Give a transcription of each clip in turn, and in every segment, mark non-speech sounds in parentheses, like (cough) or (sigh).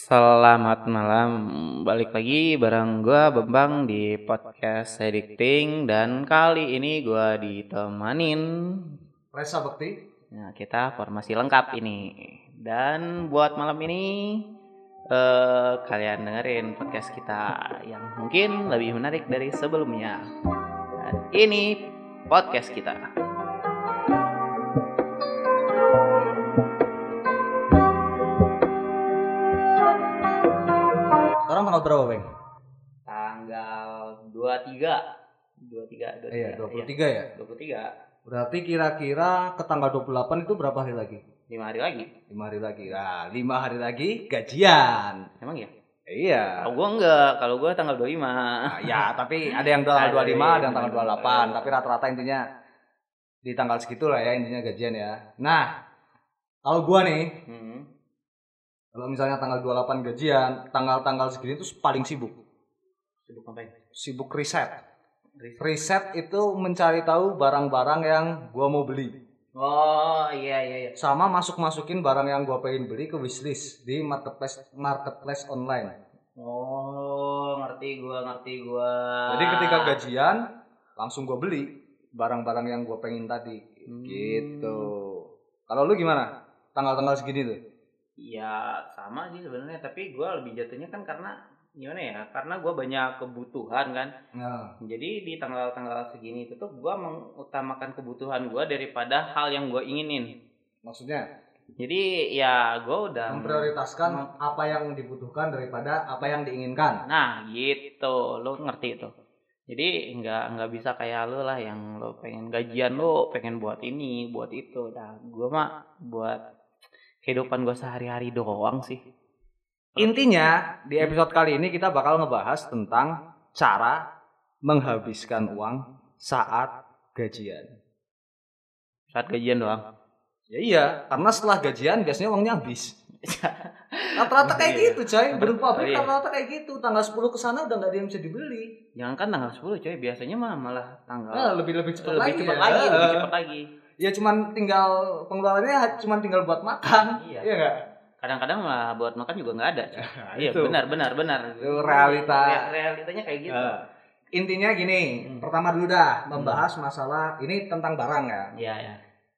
Selamat malam, balik lagi bareng gua Bambang di podcast Editing dan kali ini gua ditemanin Resa Bekti. Nah, kita formasi lengkap ini. Dan buat malam ini eh, kalian dengerin podcast kita yang mungkin lebih menarik dari sebelumnya. Dan ini podcast kita. Tanggal berapa, Bang? Tanggal 23 23 23 Iya, 23 ya. 23 Berarti kira-kira ke tanggal 28 itu berapa hari lagi? 5 hari lagi. 5 hari lagi. Nah, 5 hari lagi gajian. Emang ya? Iya. Kalau gua enggak, kalau gua tanggal 25. Nah, ya, tapi (laughs) ada yang tanggal Ada, 25, iya, ada yang tanggal benar, 28, benar. tapi rata-rata intinya di tanggal segitu lah ya intinya gajian ya. Nah, kalau gua nih, Hmm. Kalau misalnya tanggal 28 gajian, tanggal-tanggal segini tuh paling sibuk. Sibuk ngapain? Sibuk riset. Riset. Riset itu mencari tahu barang-barang yang gua mau beli. Oh, iya iya iya. sama masuk-masukin barang yang gua pengen beli ke wishlist di marketplace marketplace online. Oh, ngerti gua, ngerti gua. Jadi ketika gajian langsung gua beli barang-barang yang gua pengen tadi. Hmm. Gitu. Kalau lu gimana? Tanggal-tanggal segini tuh. Ya, sama sih sebenarnya, tapi gua lebih jatuhnya kan karena gimana ya? Karena gua banyak kebutuhan kan. Nah, Jadi di tanggal-tanggal segini itu tuh gua mengutamakan kebutuhan gua daripada hal yang gua inginin. maksudnya Jadi ya gua udah memprioritaskan apa yang dibutuhkan daripada apa yang diinginkan. Nah gitu, lo ngerti itu. Jadi nggak nggak bisa kayak lo lah yang lo pengen gajian lo pengen buat ini buat itu. Nah gue mah buat kehidupan gue sehari-hari doang sih. Intinya di episode kali ini kita bakal ngebahas tentang cara menghabiskan uang saat gajian. Saat gajian doang. Ya iya, karena setelah gajian biasanya uangnya habis. (laughs) Rata-rata kayak Iya. gitu, coy. Berupa Oh, iya. rata-rata kayak gitu. Tanggal 10 ke sana udah nggak ada yang bisa dibeli. Jangan kan tanggal 10 coy, biasanya mah malah tanggal Nah, lebih lebih cepat lebih lagi. cepat ya. lagi, lebih cepat lagi. Ya cuman tinggal pengeluarannya cuman tinggal buat makan. Iya. Iya enggak? Kadang-kadang malah buat makan juga nggak ada. (laughs) iya benar benar benar. Itu realita. Rea- realitanya kayak gitu. Eh, intinya gini, Hmm. pertama dulu dah membahas masalah ini tentang barang ya. Iya ya.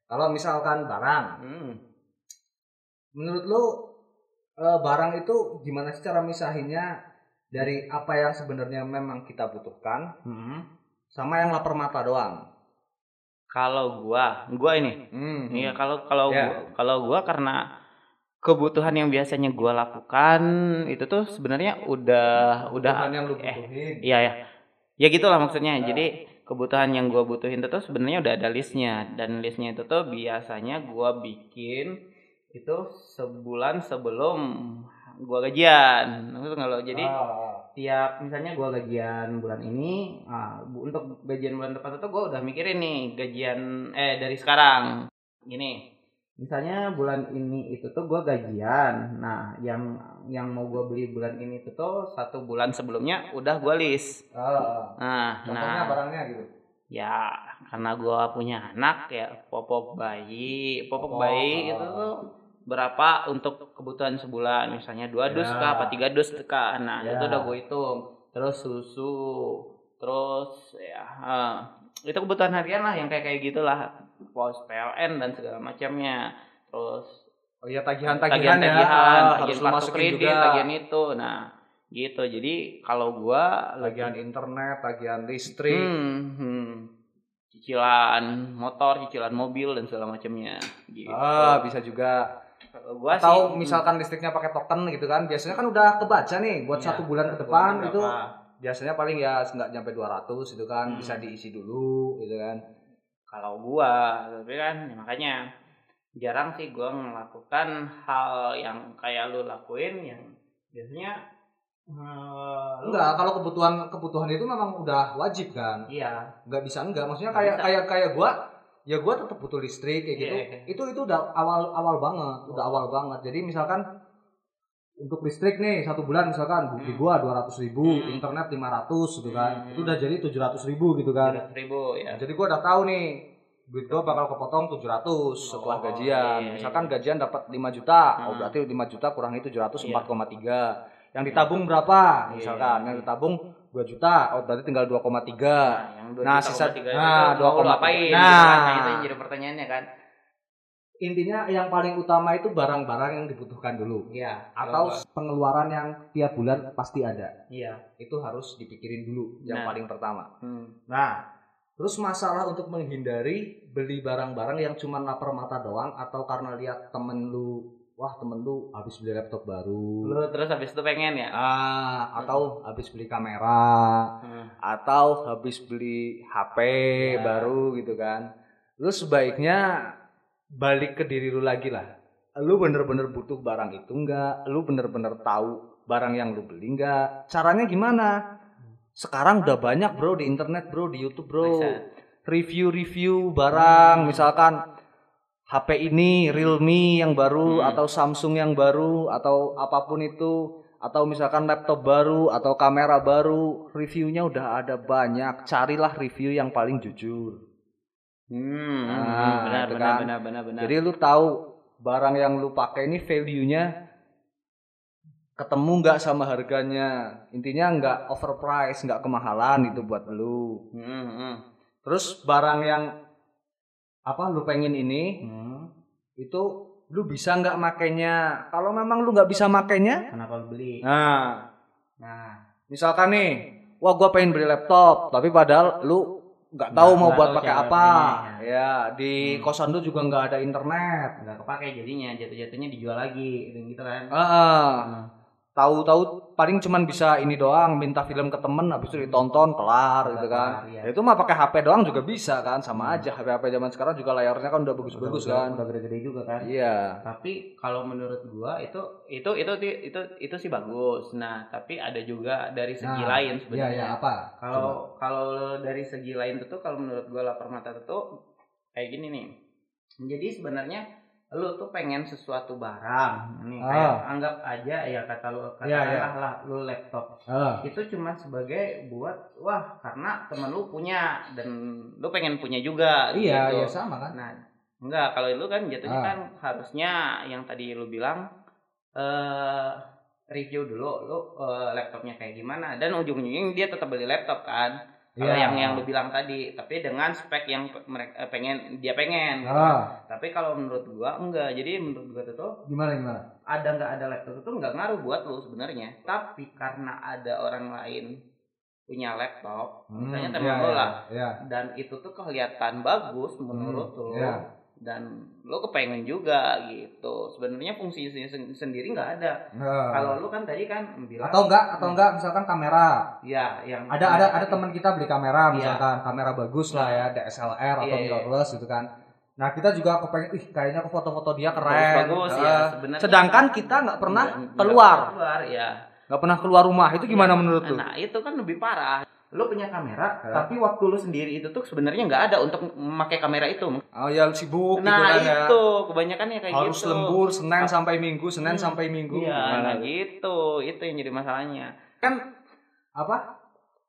Kalau misalkan barang, Hmm. menurut lu eh, barang itu gimana sih cara misahinnya dari apa yang sebenarnya memang kita butuhkan Hmm. sama yang lapar mata doang? Kalau gua, gua ini Hmm. Iya kalau kalau Ya. gua, kalau gua karena kebutuhan yang biasanya gua lakukan itu tuh sebenarnya udah udah Kebutuhan yang lu eh butuhin. iya ya ya gitulah maksudnya Nah. jadi kebutuhan yang gua butuhin itu tuh sebenarnya udah ada listnya dan listnya itu tuh biasanya gua bikin itu sebulan sebelum gua gajian Maksud nggak lo jadi Ah, tiap misalnya gua gajian bulan ini bu- untuk gajian bulan depan itu gua udah mikirin nih gajian eh dari sekarang. Gini misalnya bulan ini itu tuh gua gajian. Nah yang yang mau gua beli bulan ini itu tuh satu bulan sebelumnya udah gua list ah, ah. nah Contohnya nah. barangnya gitu. ya karena gua punya anak ya popok bayi popok Popok, bayi itu tuh berapa untuk kebutuhan sebulan misalnya dua dus Ya. kah apa tiga dus kah nah Ya. itu udah gue hitung terus susu terus ya eh, itu kebutuhan harian lah yang kayak kayak gitulah pos PLN dan segala macamnya terus Oh iya tagihan-tagihan ya. tagihan-tagihan Ah, tagihan harus lu kartu masukin kredit juga. tagihan itu nah gitu jadi kalau gua Tagihan internet, tagihan listrik. Hmm, hmm. cicilan motor, cicilan mobil dan segala macamnya. Gitu. Ah, bisa juga. Gua Atau sih, misalkan listriknya pakai token gitu kan. Biasanya kan udah kebaca nih buat Iya, satu bulan ke depan itu biasanya paling ya nggak nyampe 200 itu kan Hmm. bisa diisi dulu gitu kan. kalau gua, tapi kan ya makanya jarang sih gua melakukan hal yang kayak lu lakuin yang biasanya eh, lu- Enggak, kalau kebutuhan kebutuhan itu memang udah wajib kan. Iya. Nggak bisa enggak. Maksudnya kayak kayak kayak gua ya gua tetap butuh listrik kayak gitu. Iya, iya. Itu itu udah awal awal banget, udah awal banget. Jadi misalkan untuk listrik nih satu bulan misalkan di Hmm. gua 200 ribu, Hmm. internet 500 gitu kan. Hmm. Itu udah jadi 700 ribu gitu kan. ribu ya. Jadi gua udah tahu nih duit gua bakal kepotong 700 setelah Oh, gajian. iya, Misalkan iya. gajian dapat 5 juta, oh Hmm. berarti 5 juta kurangi 700 Iya. 4,3. Yang ditabung berapa? Iya, Misalkan iya. yang ditabung 2 juta, oh berarti tinggal 2,3. Nah, Nah, 2,3 sisa- nah, mau lu 2,3. apain? Nah. kan? Nah, itu yang jadi pertanyaannya kan. Intinya yang paling utama itu barang-barang yang dibutuhkan dulu Iya. atau pengeluaran yang tiap bulan pasti ada. iya. Itu harus dipikirin dulu yang Nah. paling pertama. Hmm. Nah, terus masalah untuk menghindari beli barang-barang yang cuma lapar mata doang atau karena lihat temen lu, wah temen lu habis beli laptop baru, Lu terus habis itu pengen ya? ah, atau habis beli kamera, Hmm. atau habis beli HP Ya. baru gitu kan. Lu sebaiknya balik ke diri lu lagi lah. Lu bener-bener butuh barang itu enggak? Lu bener-bener tahu barang yang lu beli enggak? Caranya gimana? Sekarang udah banyak bro di internet bro, di YouTube bro. Review-review barang, Hmm. misalkan HP ini Realme yang baru Hmm. atau Samsung yang baru atau apa pun itu atau misalkan laptop baru atau kamera baru, reviewnya udah ada banyak. Carilah review yang paling jujur. Hmm, Nah, benar, itu benar, kan. benar, benar, benar. Jadi lu tahu barang yang lu pakai ini value-nya ketemu nggak sama harganya. Intinya nggak overprice, nggak kemahalan itu buat lu. Hmm, hmm. Terus barang yang apa lu pengen ini Hmm. itu lu bisa nggak makainya? Kalau memang lu nggak bisa makainya, Kenapa lu beli? nah Nah, misalkan nih, wah gua pengen beli laptop, tapi padahal lu nggak tahu mau buat pakai apa. pakainya, Ya di Hmm. kosan lu juga nggak ada internet. nggak kepake jadinya, jatuh-jatuhnya dijual lagi, gitu kan? Ah, Nah, tahu-tahu paling cuman bisa ini doang, minta film ke temen, habis itu ditonton kelar gitu kan. Iya. Ya, itu mah pakai HP doang juga bisa kan, sama aja. HP-HP zaman sekarang juga layarnya kan udah bagus-bagus kan. Udah gede-gede juga kan? Iya. Tapi kalau menurut gua itu itu itu itu itu sih bagus. Nah, tapi ada juga dari segi Nah, lain sebenarnya. apa? Kalau kalau dari segi lain itu kalau menurut gua lapar mata itu kayak gini nih. Jadi sebenarnya lu tuh pengen sesuatu barang nih kayak Ah. anggap aja ya kata lu Iya, katakanlah iya. lah lu laptop Ah. itu cuma sebagai buat wah karena temen lu punya dan lu pengen punya juga Iya, gitu. iya sama kan. Nah, enggak kalau lu kan jatuhnya Ah. kan harusnya yang tadi lu bilang eh review dulu lu eh, laptopnya kayak gimana dan ujung-ujungnya dia tetap beli laptop kan. Kalau Iya. yang yang lu bilang tadi, tapi dengan spek yang mereka pengen dia pengen. gitu. Ah, Tapi kalau menurut gua enggak. Jadi menurut gua tuh gimana gimana? ada nggak ada laptop itu nggak ngaruh buat lu sebenarnya. Tapi karena ada orang lain punya laptop, misalnya temen iya, lu iya, lah, Iya. dan itu tuh kelihatan bagus menurut lu iya. dan lu kepengen juga gitu. Sebenarnya fungsi sen- sendiri nggak ada. Nah. kalau lu kan tadi kan bilang atau enggak atau enggak misalkan kamera. Ya yang ada ada ada teman kita beli kamera Iya. misalkan kamera bagus lah ya DSLR atau Iya, iya. mirrorless gitu kan. Nah kita juga kepengen ih kayaknya foto-foto dia keren. bagus ya. Ah. sebenarnya sedangkan kan kita nggak pernah keluar. keluar ya. Nggak pernah keluar rumah itu gimana Ya, menurut lu? Nah itu kan lebih parah lu punya kamera Ya. tapi waktu lu sendiri itu tuh sebenarnya nggak ada untuk memakai kamera itu oh ya sibuk gitu nah kan ya itu kebanyakan ya kayak harus gitu lembur senin sampai minggu senin Hmm. sampai minggu iya Gimana? nah gitu itu yang jadi masalahnya kan apa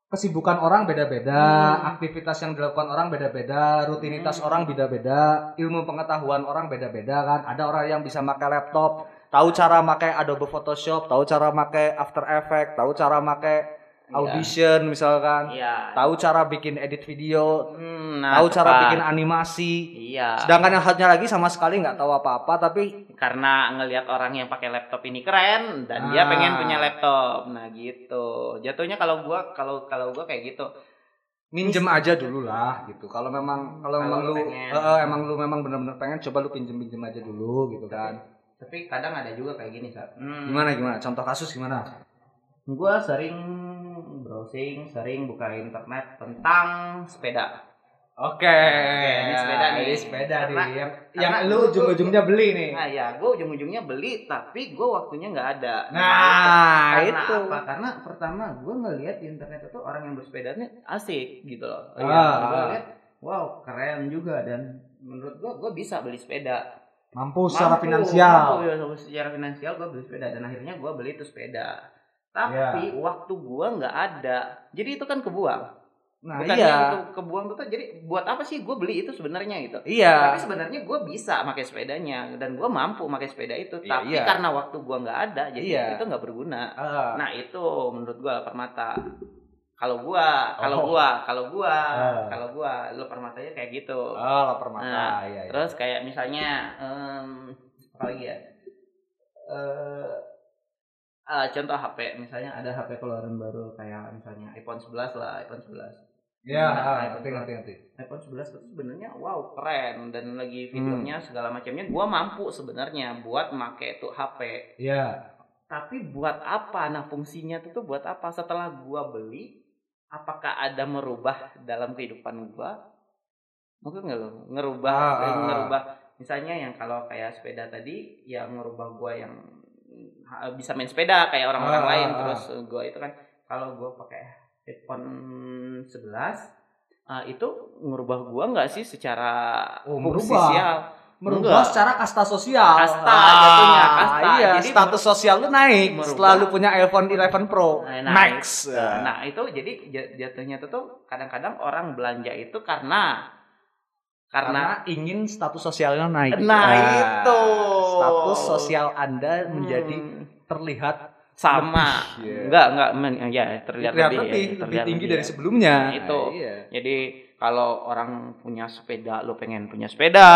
kesibukan orang beda-beda, Hmm. aktivitas yang dilakukan orang beda-beda, rutinitas Hmm. orang beda-beda, ilmu pengetahuan orang beda-beda kan. Ada orang yang bisa pakai laptop, tahu cara pakai Adobe Photoshop, tahu cara pakai After Effects, tahu cara pakai Iya. Audition misalkan, iya tahu cara bikin edit video, Hmm, nah, tahu cara bikin animasi. iya Sedangkan yang satunya lagi sama sekali nggak tahu apa-apa, tapi karena ngelihat orang yang pakai laptop ini keren dan dia Ah. pengen punya laptop nah gitu jatuhnya kalau gua kalau kalau gua kayak gitu minjem aja dulu lah gitu. Kalau memang kalau memang lu pengen. eh, emang lu memang benar-benar pengen coba lu pinjem-pinjem aja dulu gitu kan. tapi kadang ada juga kayak gini saat hmm, Gimana gimana? Contoh kasus gimana? gua sering browsing sering buka internet tentang sepeda Oke, ini sepeda nih. Ini sepeda Karena- nih. Yang, yang lu ujung-ujungnya beli nih. nah ya gua ujung-ujungnya beli tapi gua waktunya nggak ada Nah, karena itu. apa? Karena pertama gue ngelihat di internet itu orang yang bersepeda ini asik gitu loh. Ah, Iya, gue lihat, wow keren juga dan menurut gue gue bisa beli sepeda. Mampu secara Mampu, finansial. mampu, ya, secara finansial gue beli sepeda dan akhirnya gue beli itu sepeda. Tapi Iya. waktu gue nggak ada, jadi itu kan kebuang. Nah, Bukannya iya. untuk kebuang tuh jadi buat apa sih gue beli itu sebenarnya gitu. Iya. Tapi sebenarnya gue bisa pakai sepedanya dan gue mampu pakai sepeda itu. Iya, tapi iya. karena waktu gue nggak ada, jadi Iya. itu nggak berguna. Ah. Nah itu menurut gue permata. Kalau gua, kalau Oh. gua, kalau gua, Ah. kalau gua, lu permatanya kayak gitu. Oh, lapar mata. Nah, iya, iya. Terus kayak misalnya, em, apa lagi ya? Eh, ah, contoh HP, misalnya ada HP keluaran baru kayak misalnya iPhone 11 lah, iPhone 11. ya, Nah, ah, ngerti ngerti ngerti. iPhone 11 itu sebenarnya wow keren dan lagi Hmm. videonya segala macamnya gua mampu sebenarnya buat make tuh HP. Iya. Tapi buat apa? Nah, fungsinya itu tuh buat apa? Setelah gua beli, apakah ada merubah dalam kehidupan gua? Mungkin nggak lo ngerubah, Ah, ah, ah. ngerubah. Misalnya yang kalau kayak sepeda tadi, yang ngerubah gua yang bisa main sepeda kayak orang-orang Ah, lain. ah, ah. Terus eh, gua itu kan kalau gua pakai iPhone 11 ah, itu ngerubah gua nggak sih secara Oh, sosial? Merubah Enggak. secara kasta sosial. Kasta, jatuhnya, kasta. Iya, Jadi status sosial lu naik merubah. setelah lu punya iPhone 11 Pro Nah, Max. Nah, nah, itu jadi jatuhnya itu tuh kadang-kadang orang belanja itu karena karena, karena ingin status sosialnya naik. Nah, itu. Status sosial Anda Hmm, menjadi terlihat sama. lebih, iya. Enggak, enggak men, ya terlihat, terlihat lebih, lebih, ya, lebih terlihat tinggi lebih, dari ya. sebelumnya. Nah, itu. Iya. Jadi kalau orang punya sepeda, lu pengen punya sepeda,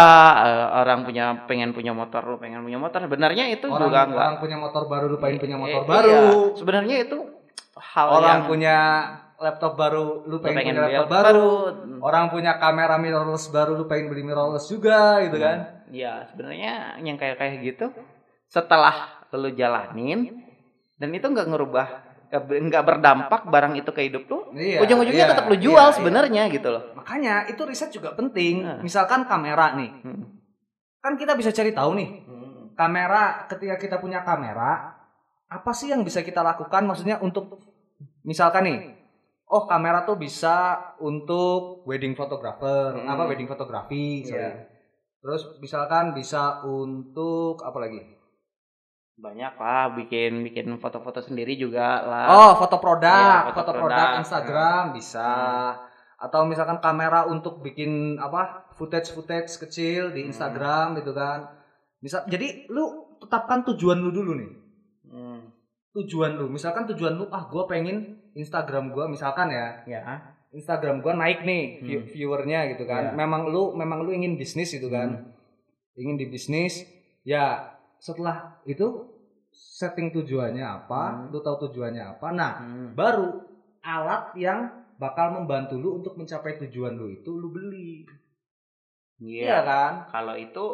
eh, orang punya pengen punya motor, lu pengen punya motor. Sebenarnya itu Orang, juga enggak. orang punya motor baru lu pengen punya motor Eh, baru. iya. Sebenarnya itu hal Orang yang punya laptop baru lu pengen, pengen punya beli laptop baru. baru. Orang punya kamera mirrorless baru lu pengen beli mirrorless juga gitu kan. Ya sebenarnya yang kayak kayak gitu setelah lu jalanin dan itu nggak ngerubah nggak ber- nggak berdampak barang itu ke hidup lu Iya, ujung-ujungnya iya, tetap lu iya, jual iya. sebenarnya gitu loh Makanya itu riset juga penting. Nah. Misalkan kamera nih. Hmm. Kan kita bisa cari tahu nih. Kamera ketika kita punya kamera apa sih yang bisa kita lakukan maksudnya untuk misalkan nih oh kamera tuh bisa untuk wedding photographer Hmm. apa wedding fotografi sorry. Terus misalkan bisa untuk apa lagi banyak lah bikin bikin foto-foto sendiri juga lah oh foto produk Iya, foto foto produk produk. Hmm. Instagram bisa atau misalkan kamera untuk bikin apa footage footage kecil di Hmm. Instagram gitu kan bisa jadi lu tetapkan tujuan lu dulu nih Hmm. tujuan lu misalkan tujuan lu ah gue pengen Instagram gue misalkan ya ya Instagram gue naik nih view- Hmm. viewernya gitu kan. Ya. memang lu memang lu ingin bisnis gitu kan. Ingin di bisnis ya setelah itu setting tujuannya apa Hmm. lu tahu tujuannya apa. Nah Hmm. baru alat yang bakal membantu lu untuk mencapai tujuan lu itu lu beli. Iya. Iya kan? Kalau itu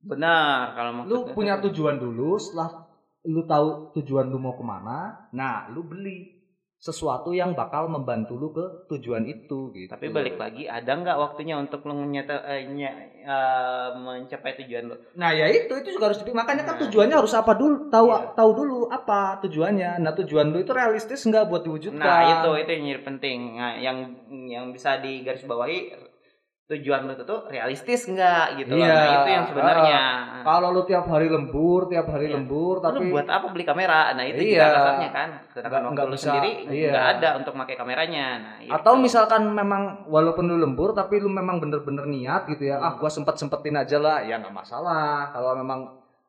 benar. Kalau lu maksudnya punya itu- tujuan dulu setelah lu tahu tujuan lu mau ke mana nah lu beli sesuatu yang bakal membantu lu ke tujuan itu gitu tapi balik lagi ada nggak waktunya untuk lu nyata, eh, ny- eh, mencapai tujuan lu nah ya itu itu juga harus dipikir makanya kan Nah. tujuannya harus apa dulu tahu Iya. tahu dulu apa tujuannya nah tujuan lu itu realistis nggak buat diwujudkan Nah itu itu yang penting. Nah, yang yang bisa digarisbawahi tujuan lu itu tuh realistis enggak gitu loh. Iya. Nah itu yang sebenarnya. kalau lu tiap hari lembur tiap hari Iya. lembur Tapi tapi buat apa beli kamera? Nah itu Iya. juga kasarnya kan. Sedangkan waktu lu bisa, sendiri iya. nggak ada untuk pakai kameranya. Nah, atau itu. misalkan memang walaupun lu lembur tapi lu memang bener-bener niat gitu ya ah gua sempet sempetin aja lah ya nggak masalah kalau memang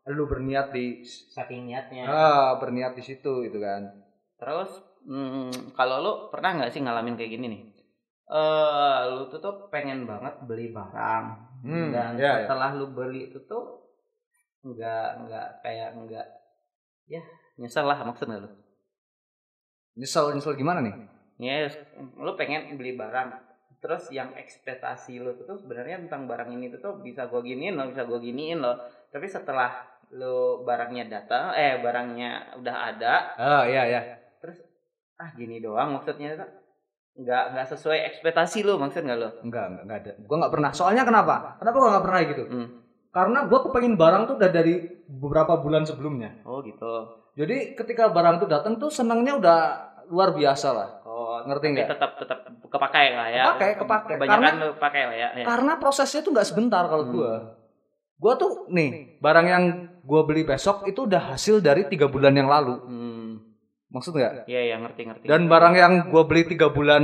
lu berniat di saking niatnya. ah, berniat di situ gitu kan Terus hmm, kalau lu pernah nggak sih ngalamin kayak gini nih? Eh lu tuh tuh pengen banget beli barang. Hmm, dan iya, iya. setelah lu beli itu tuh nggak nggak kayak nggak ya nyesel lah maksudnya lu. nyesel nyesel gimana nih? Ya lu pengen beli barang. Terus yang ekspektasi lu tuh sebenarnya tentang barang ini tuh tuh bisa gua giniin loh bisa gua giniin loh. Tapi setelah lu barangnya datang eh barangnya udah ada. Ah iya iya. Ah gini doang maksudnya tuh nggak nggak sesuai ekspektasi lu maksud nggak lu enggak enggak, enggak ada gua nggak pernah soalnya kenapa kenapa gua nggak pernah gitu Hmm. karena gua kepengen barang tuh udah dari beberapa bulan sebelumnya oh gitu jadi ketika barang tuh datang tuh senangnya udah luar biasa lah oh Ngerti nggak? tetap tetap kepakai lah ya Kepakai, kepakai. kebanyakan lu pakai lah ya, ya. karena prosesnya tuh nggak sebentar kalau Hmm. gua gua tuh nih barang yang gua beli besok itu udah hasil dari tiga bulan yang lalu hmm. Maksud nggak iya ya ngerti ngerti dan barang yang gua beli tiga bulan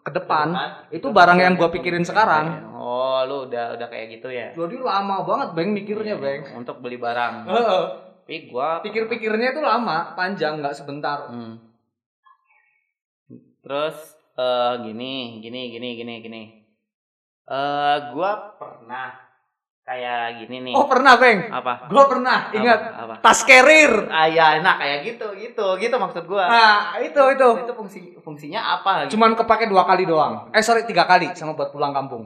ke depan. Itu barang yang gua pikirin sekarang. Oh, lu udah udah kayak gitu ya. Jadi lama banget Bang mikirnya, Iya, Bang. Untuk beli barang. Tapi gua Pikir-pikirnya itu lama, panjang, nggak sebentar. Hmm. Terus eh gini, gini, gini, gini, gini. Eh gua pernah kayak gini nih. Oh, pernah, Bang. apa? Gua pernah, ingat apa? tas carrier. Ah ya, nah kayak gitu, gitu, gitu maksud gua. Nah, itu itu. itu fungsi fungsinya apa? Gitu? Cuman kepake dua kali doang. Eh, sorry, tiga kali sama buat pulang kampung.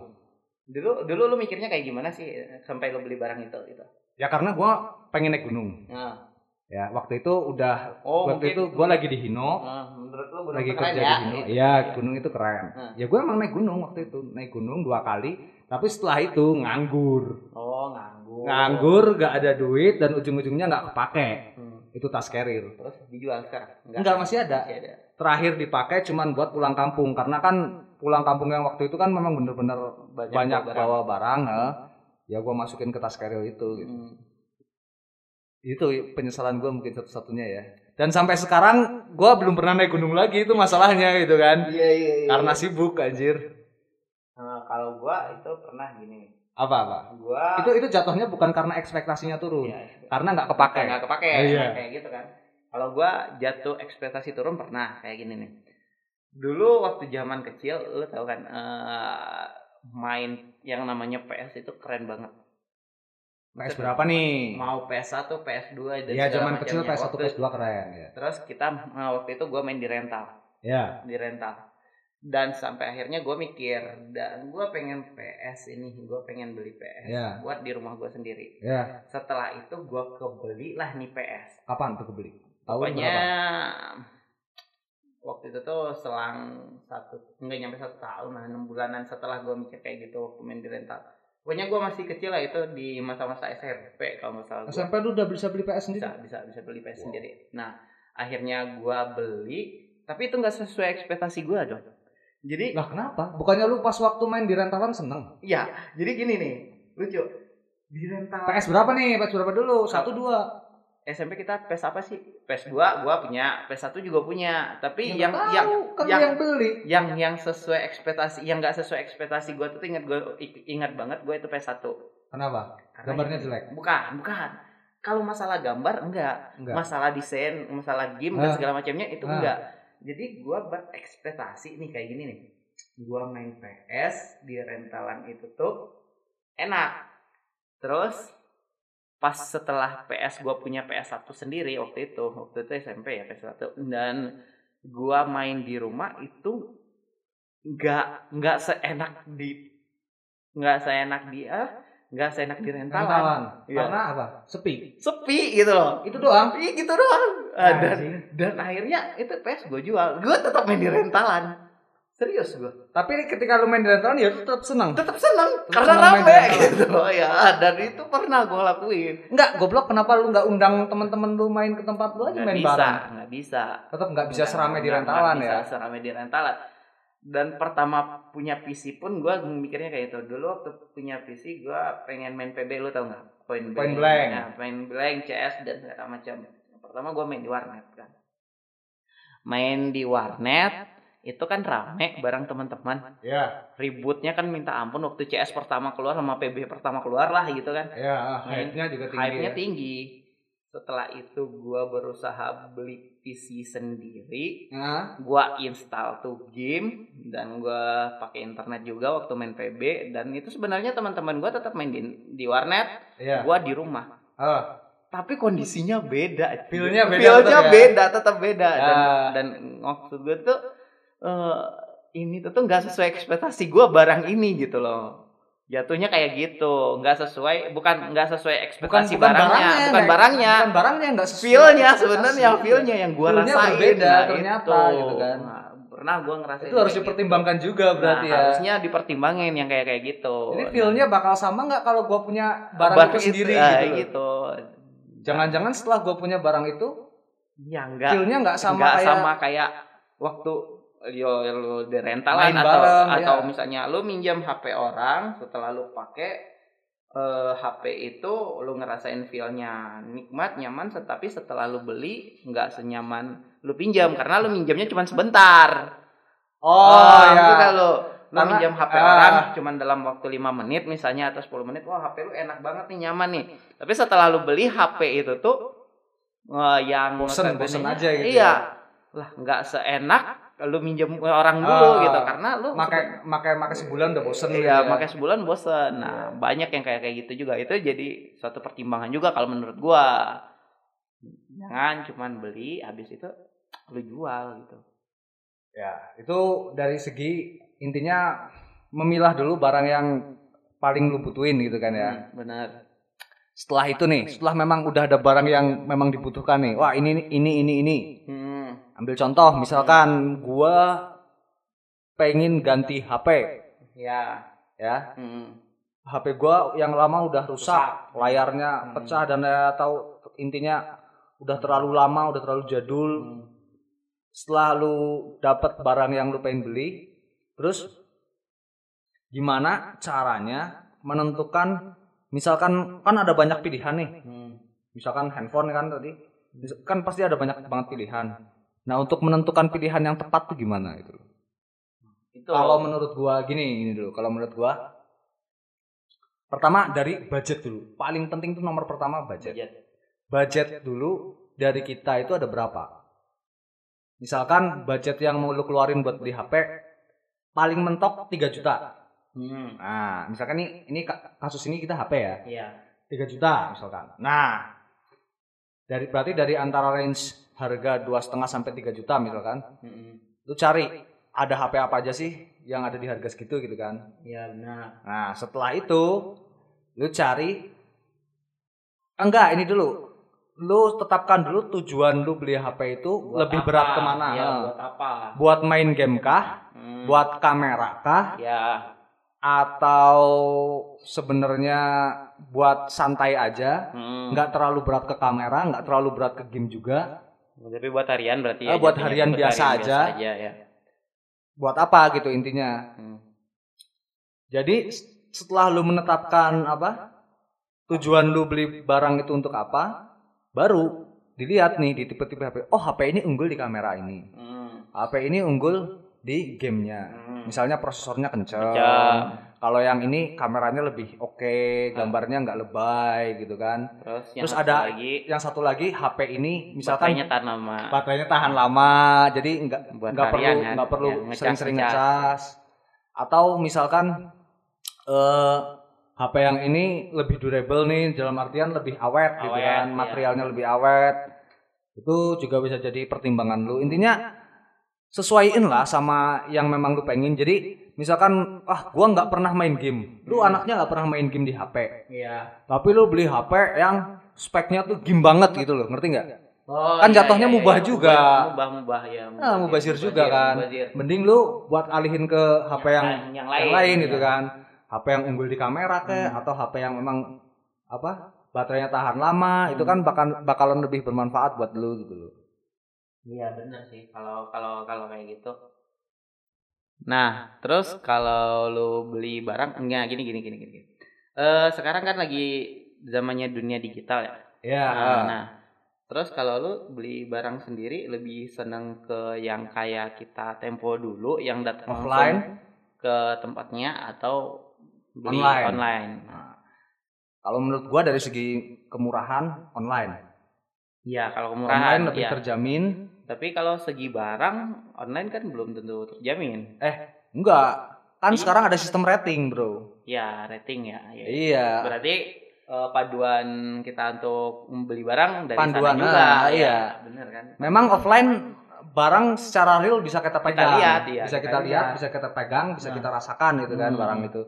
Dulu dulu lu mikirnya kayak gimana sih sampai lu beli barang itu gitu? Ya karena gua pengen naik gunung. Nah, Ya, waktu itu udah Oh, waktu itu gua lagi di Hino, nah, menurut lu gunung lagi itu keren kerja ya? di Hino. Iya, gunung itu keren. Hmm. Ya gua emang naik gunung waktu itu, naik gunung dua kali, tapi setelah itu nganggur. Oh, nganggur. Nganggur, gak ada duit dan ujung-ujungnya nggak kepake. Hmm. Itu tas carrier. Terus dijual sekarang? Enggak, masih ada. Masih ada. Terakhir dipakai cuman buat pulang kampung karena kan pulang kampung yang waktu itu kan memang bener-bener Banyak banyak bawa barang. bawa barang, eh. ya gua masukin ke tas carrier itu. Gitu. Hmm. Itu penyesalan gua mungkin satu-satunya ya. Dan sampai sekarang gua belum pernah naik gunung lagi itu masalahnya gitu kan. Iya, iya, iya. Karena sibuk anjir. Nah, kalau gua itu pernah gini. Apa apa? Gua Itu itu jatuhnya bukan karena ekspektasinya turun. Iya, Karena nggak kepake. nggak kepake iya. kayak gitu kan. Kalau gua jatuh ekspektasi turun pernah kayak gini nih. Dulu waktu zaman kecil lu tahu kan eh, main yang namanya PS itu keren banget. PS berapa nih? Mau PS1, PS2 dan Iya, zaman kecil macamnya. PS1 Waktu- PS2 keren ya. Terus kita eh, waktu itu gua main di rental. Ya. di rental dan sampai akhirnya gue mikir dan gue pengen PS ini gue pengen beli PS Ya. buat di rumah gue sendiri Ya. setelah itu gue kebeli lah nih PS Kapan tuh kebeli? Tahun pokoknya berapa? waktu itu tuh selang satu nggak nyampe satu tahun lah enam bulanan setelah gue mikir kayak gitu waktu main di rental pokoknya gue masih kecil lah itu di masa-masa SMP kalau nggak salah gua. SMP lu udah bisa beli PS sendiri? bisa bisa bisa beli PS Wow. sendiri nah akhirnya gue beli tapi itu nggak sesuai ekspektasi gue dong jadi Lah kenapa? Bukannya lu pas waktu main di rentalan seneng? Iya, jadi gini nih, lucu. Di rental PS berapa nih? PS berapa dulu? Satu dua. SMP kita PS apa sih? PS 2 gua punya, PS 1 juga punya. Tapi Ya, yang yang kan yang- yang beli. yang yang sesuai ekspektasi, yang nggak sesuai ekspektasi gua tuh ingat gua ingat banget gua itu PS 1. Kenapa? Karena Gambarnya jelek. Bukan, bukan. Kalau masalah gambar enggak, Enggak. masalah desain, masalah game dan segala macamnya itu Ah. enggak. Jadi gua berekspektasi nih kayak gini nih. Gua main PS di rentalan itu tuh enak. Terus pas setelah PS gua punya PS1 sendiri waktu itu, waktu itu SMP ya PS1 dan gua main di rumah itu enggak enggak seenak di enggak seenak di ah, enggak seenak di rentalan. Rentalan. Iya. Karena apa? Sepi. Sepi gitu loh. Itu doang. Iya gitu doang. Ah, dan Anjing. dan akhirnya itu PS gue jual. Gue tetap main di rentalan. Serius gue. Tapi ketika lu main di rentalan ya tetap seneng. Tetap Tetap karena main rame gitu ya. Dan itu pernah gue lakuin. Enggak, goblok kenapa lu nggak undang teman-teman lu main ke tempat lu aja Nggak main bisa, bareng? nggak bisa. Tetap nggak bisa seramai di rentalan ya. Bisa seramai di rentalan. Dan pertama punya PC pun gue mikirnya kayak itu. Dulu waktu punya PC gue pengen main PB lu tau nggak? Point blank. Point blank. Nah, point blank, CS dan segala macam. Pertama gue main di warnet kan. Main di warnet itu kan rame bareng teman-teman. Ya, Ributnya kan minta ampun waktu CS pertama keluar sama PB pertama keluar lah gitu kan. ya, hype-nya juga tinggi. Hype-nya ya. tinggi. Setelah itu gua berusaha beli PC sendiri Nah, gua install tuh game dan gua pakai internet juga waktu main PB dan itu sebenarnya teman-teman gua tetap main di, di warnet ya. gua di rumah Oh, tapi kondisinya beda Feel-nya beda Feel-nya tetap ya? beda tetap beda dan, Ya. dan maksud gua tuh eh, ini tuh nggak sesuai ekspektasi gua barang ini gitu loh jatuhnya kayak gitu nggak sesuai bukan nggak sesuai bukan ekspektasi bukan barangnya, barangnya, bukan nggak- barangnya Bukan barangnya enggak sesuai. feelnya sebenarnya feelnya yang Feel-nya rasain berbeda nah, ternyata, itu. gitu kan. Nah, pernah gua ngerasain Itu harus gitu. dipertimbangkan juga berarti Nah, ya. harusnya dipertimbangin yang kayak kayak gitu Ini feel-nya bakal sama nggak kalau gua punya barang Barang itu sendiri ah, gitu. gitu. Jangan-jangan setelah gua punya barang itu, ya enggak feel-nya nggak sama nggak kayak sama kayak waktu yo lu di rentalan Main atau bareng, atau ya. misalnya lu minjam HP orang setelah lu pakai eh, HP itu lu ngerasain feel-nya nikmat nyaman tetapi setelah lu beli nggak senyaman lu pinjam karena lu minjamnya cuma sebentar Oh, ya. Kita lu lu Karena- minjam HP ah. orang cuman dalam waktu 5 menit misalnya atau 10 menit, wah HP lu enak banget nih, nyaman nih. Tapi setelah lu beli HP itu tuh eh, yang Bosen, bosen aja gitu Iya. Lah, nggak seenak lu minjem orang dulu Ah, gitu karena lu Makai makai makai sebulan udah bosen gitu Iya, ya. makanya sebulan bosen. Nah, banyak yang kayak kayak gitu juga. Itu jadi suatu pertimbangan juga kalau menurut gua. Jangan cuman beli habis itu lu jual gitu. Ya, itu dari segi intinya memilah dulu barang yang paling lu butuhin gitu kan ya. Hmm, bener. Setelah itu nih, setelah memang udah ada barang yang memang dibutuhkan nih. Wah, ini ini ini ini. Hmm. Ambil contoh, misalkan gua pengen ganti HP Ya. ya. Hmm. HP gua yang lama udah rusak, Rusak. layarnya Hmm. pecah dan ya tahu intinya udah terlalu lama, udah terlalu jadul. Hmm. Setelah lu dapat barang yang lu pengen beli, terus gimana caranya menentukan misalkan kan ada banyak pilihan nih. Hmm. Misalkan handphone kan tadi kan pasti ada banyak banget pilihan. Nah, untuk menentukan pilihan yang tepat tuh gimana itu? Itu Kalau menurut gua gini, ini dulu. Kalau menurut gua pertama dari budget dulu. Paling penting tuh nomor pertama budget. budget. Budget dulu dari kita itu ada berapa? Misalkan budget yang mau lu keluarin buat beli HP paling mentok 3 juta. Hmm. Nah, misalkan ini ka- kasus ini kita HP ya, Iya. 3 juta misalkan. Nah, dari berarti dari antara range harga dua setengah sampai 3 juta misalkan, Hmm. lu cari ada HP apa aja sih yang ada di harga segitu gitu kan. Iya benar. Nah, setelah itu lu cari enggak ini dulu. Lu tetapkan dulu tujuan lu beli HP itu Buat lebih apa? berat ke mana. Nah, buat apa? buat main game kah? Hmm. Buat kamera kah? ya. Atau sebenarnya buat santai aja? Hmm. Nggak terlalu berat ke kamera, nggak terlalu berat ke game juga. Tapi buat harian berarti Ah, buat jatuhnya. harian biasa aja. ya. Buat apa gitu intinya? Hmm. Jadi setelah lu menetapkan apa tujuan lu beli barang itu untuk apa, baru dilihat nih di tipe-tipe HP. Oh HP ini unggul di kamera ini, Hmm. HP ini unggul di gamenya. Hmm. Misalnya prosesornya kenceng. Kenceng. Kalau yang ini kameranya lebih oke, gambarnya nggak lebay gitu kan. Terus, yang Terus ada lagi yang satu lagi HP ini misalkan baterainya tahan lama. baterainya tahan lama, jadi nggak nggak perlu kan, nggak perlu sering-sering ngecas. ngecas. Atau misalkan eh HP yang ini lebih durable nih, dalam artian lebih awet, gitu Awet, kan, iya. materialnya lebih awet. Itu juga bisa jadi pertimbangan lu. Intinya sesuaiin lah sama yang memang lu pengen. Jadi misalkan ah gua nggak pernah main game, lu Hmm. anaknya nggak pernah main game di HP, Iya. tapi lu beli HP yang speknya tuh game banget gitu loh, ngerti nggak? Oh, Kan jatuhnya mubah juga. Mubah mubah ya. Nah, mubazir juga kan. mubazir. Mending lu buat alihin ke HP yang, yang, yang lain, gitu ya. kan. HP yang unggul di kamera kek Hmm. atau HP yang memang apa? Baterainya tahan lama, Hmm. itu kan bakal bakalan lebih bermanfaat buat lu gitu loh. Iya benar sih kalau kalau kalau kayak gitu. Nah, terus kalau lu beli barang enggak gini gini gini gini. Eh sekarang kan lagi zamannya dunia digital ya. Ya. Nah, nah, terus kalau lu beli barang sendiri lebih seneng ke yang kayak kita tempo dulu yang datang offline ke tempatnya atau beli Online. online. Nah, kalau menurut gua dari segi kemurahan online. Iya, kalau kemurahan Online lebih iya. terjamin. Tapi kalau segi barang online kan belum tentu terjamin. Enggak. Kan Iya. sekarang ada sistem rating, Bro. Ya, rating ya. ya. Iya. Berarti eh, paduan kita untuk membeli barang dari Panduan, sana juga. nah, ya, iya. Bener kan? Memang offline barang secara real bisa kita pegang, lihat, iya, bisa kita kita, lihat, lihat. bisa kita pegang, bisa Nah. kita rasakan gitu kan Hmm. barang itu.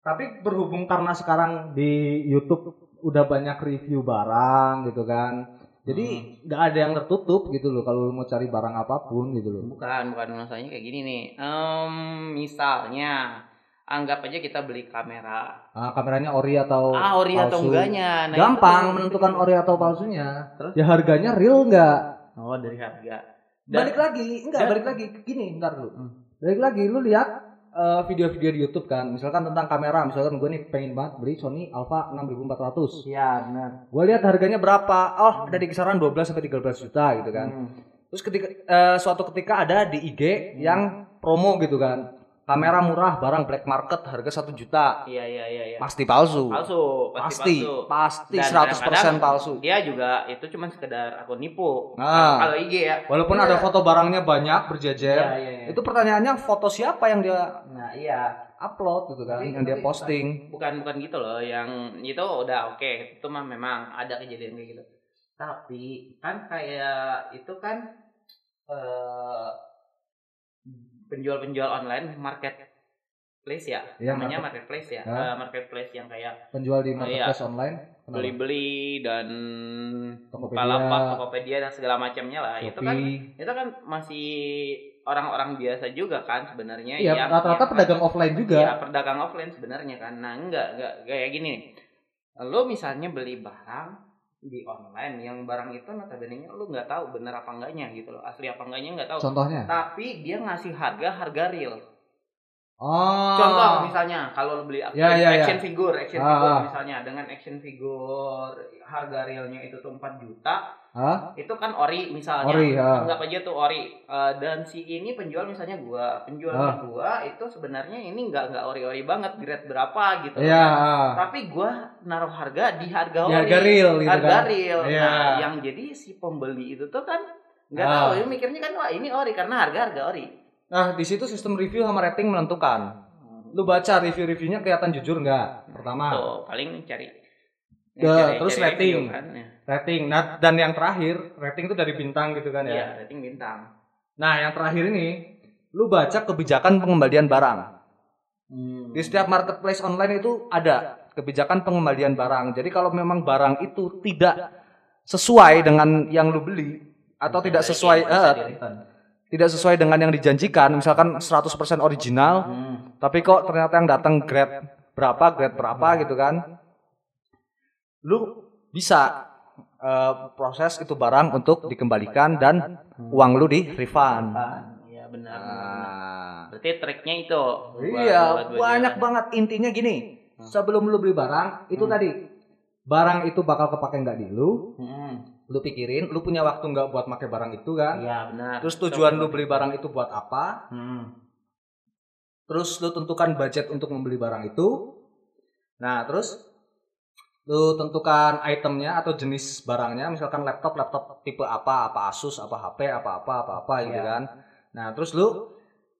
Tapi berhubung karena sekarang di YouTube udah banyak review barang gitu kan. Jadi nggak ada yang tertutup gitu loh kalau mau cari barang apa pun gitu loh. Bukan, bukan masalahnya kayak gini nih. Em, misalnya anggap aja kita beli kamera. Ah, kameranya ori atau ah, ori atau palsu. enggaknya. Nah, Gampang itu- menentukan ori atau palsunya. Terus? Ya harganya real nggak? Oh, dari harga. Dan- Balik lagi, enggak dan- balik lagi. Gini, ntar dulu. Hmm. Balik lagi, lu lihat eh, video-video di YouTube kan, misalkan tentang kamera, misalkan gue nih pengen banget beli Sony Alpha 6400. Iya, benar. Gue lihat harganya berapa? Oh, ada di kisaran 12 sampai 13 juta gitu kan. Hmm. Terus ketika eh, suatu ketika ada di IG yang promo gitu kan. Kamera murah, barang black market harga satu juta. Iya iya iya iya. Pasti palsu. Palsu, Pasti, pasti 100% kadang-kadang palsu. Dia juga itu cuma sekedar akun nipu. Nah. Kalau IG ya. Walaupun Iya. ada foto barangnya banyak berjejer, Iya, iya, iya. itu pertanyaannya foto siapa yang dia Nah, iya. upload gitu kan, yang dia posting. bukan bukan gitu loh yang itu udah oke itu mah memang ada kejadian kayak gitu tapi kan kayak itu kan eh penjual-penjual online marketplace ya Iya, namanya marketplace ya? Eh, marketplace yang kayak Penjual di Oh, marketplace online. kenapa? beli-beli dan Tokopedia. Bukalapak, Tokopedia dan segala macamnya lah itu kan Shopee. itu kan masih orang-orang biasa juga kan sebenarnya Iya, yang- rata-rata pedagang offline juga. Iya, pedagang offline sebenarnya kan. Nah, enggak, enggak kayak gini. Lo misalnya beli barang di online yang barang itu notabene lu nggak tahu bener apa enggaknya gitu loh. Asli apa enggaknya nggak tahu. Contohnya? Tapi dia ngasih harga harga real. Oh. Contoh misalnya kalau lo beli action, Ya, ya, ya. action figure, action Ah, figure ah. misalnya dengan action figure harga realnya itu tuh 4 juta, Hah? itu kan ori misalnya. Ori, ah. Anggap aja tuh ori. Eh, dan si ini penjual misalnya gua, penjual Ah. gua itu sebenarnya ini nggak nggak ori-ori banget, grade berapa gitu. Iya. Tapi gua naruh harga di harga ori. harga real gitu harga kan. real. Iya. Nah, yang jadi si pembeli itu tuh kan nggak Ah. tahu, mikirnya kan wah ini ori karena harga harga ori. Nah, di situ sistem review sama rating menentukan. Lu baca review-reviewnya kelihatan jujur nggak? Pertama, Tuh, paling cari. Ya, terus rating. kan, ya. rating. Nah, dan yang terakhir, rating itu dari bintang gitu kan ya. Iya, rating bintang. Nah, yang terakhir ini, lu baca kebijakan pengembalian barang. Hmm. Di setiap marketplace online itu ada kebijakan pengembalian barang. Jadi kalau memang barang itu tidak sesuai dengan yang lu beli atau tidak sesuai eh, tidak sesuai dengan yang dijanjikan, misalkan 100% original, Hmm. tapi kok ternyata yang datang grade berapa, grade berapa gitu kan. Lu bisa eh, proses itu barang untuk dikembalikan dan uang lu di refund. Iya, benar. Nah, Berarti triknya itu. Iya, buat- banyak banget intinya gini. Sebelum lu beli barang, itu Hmm. tadi barang itu bakal kepake nggak di lu, Hmm. Lu pikirin, lu punya waktu nggak buat pakai barang itu kan? Iya, benar. Terus tujuan lu beli barang itu buat apa? Hmm. Terus lu tentukan budget untuk membeli barang itu. Nah, terus lu tentukan itemnya atau jenis barangnya, misalkan laptop, laptop tipe apa, apa Asus, apa HP, apa apa, apa apa gitu Iya. kan. Nah, terus lu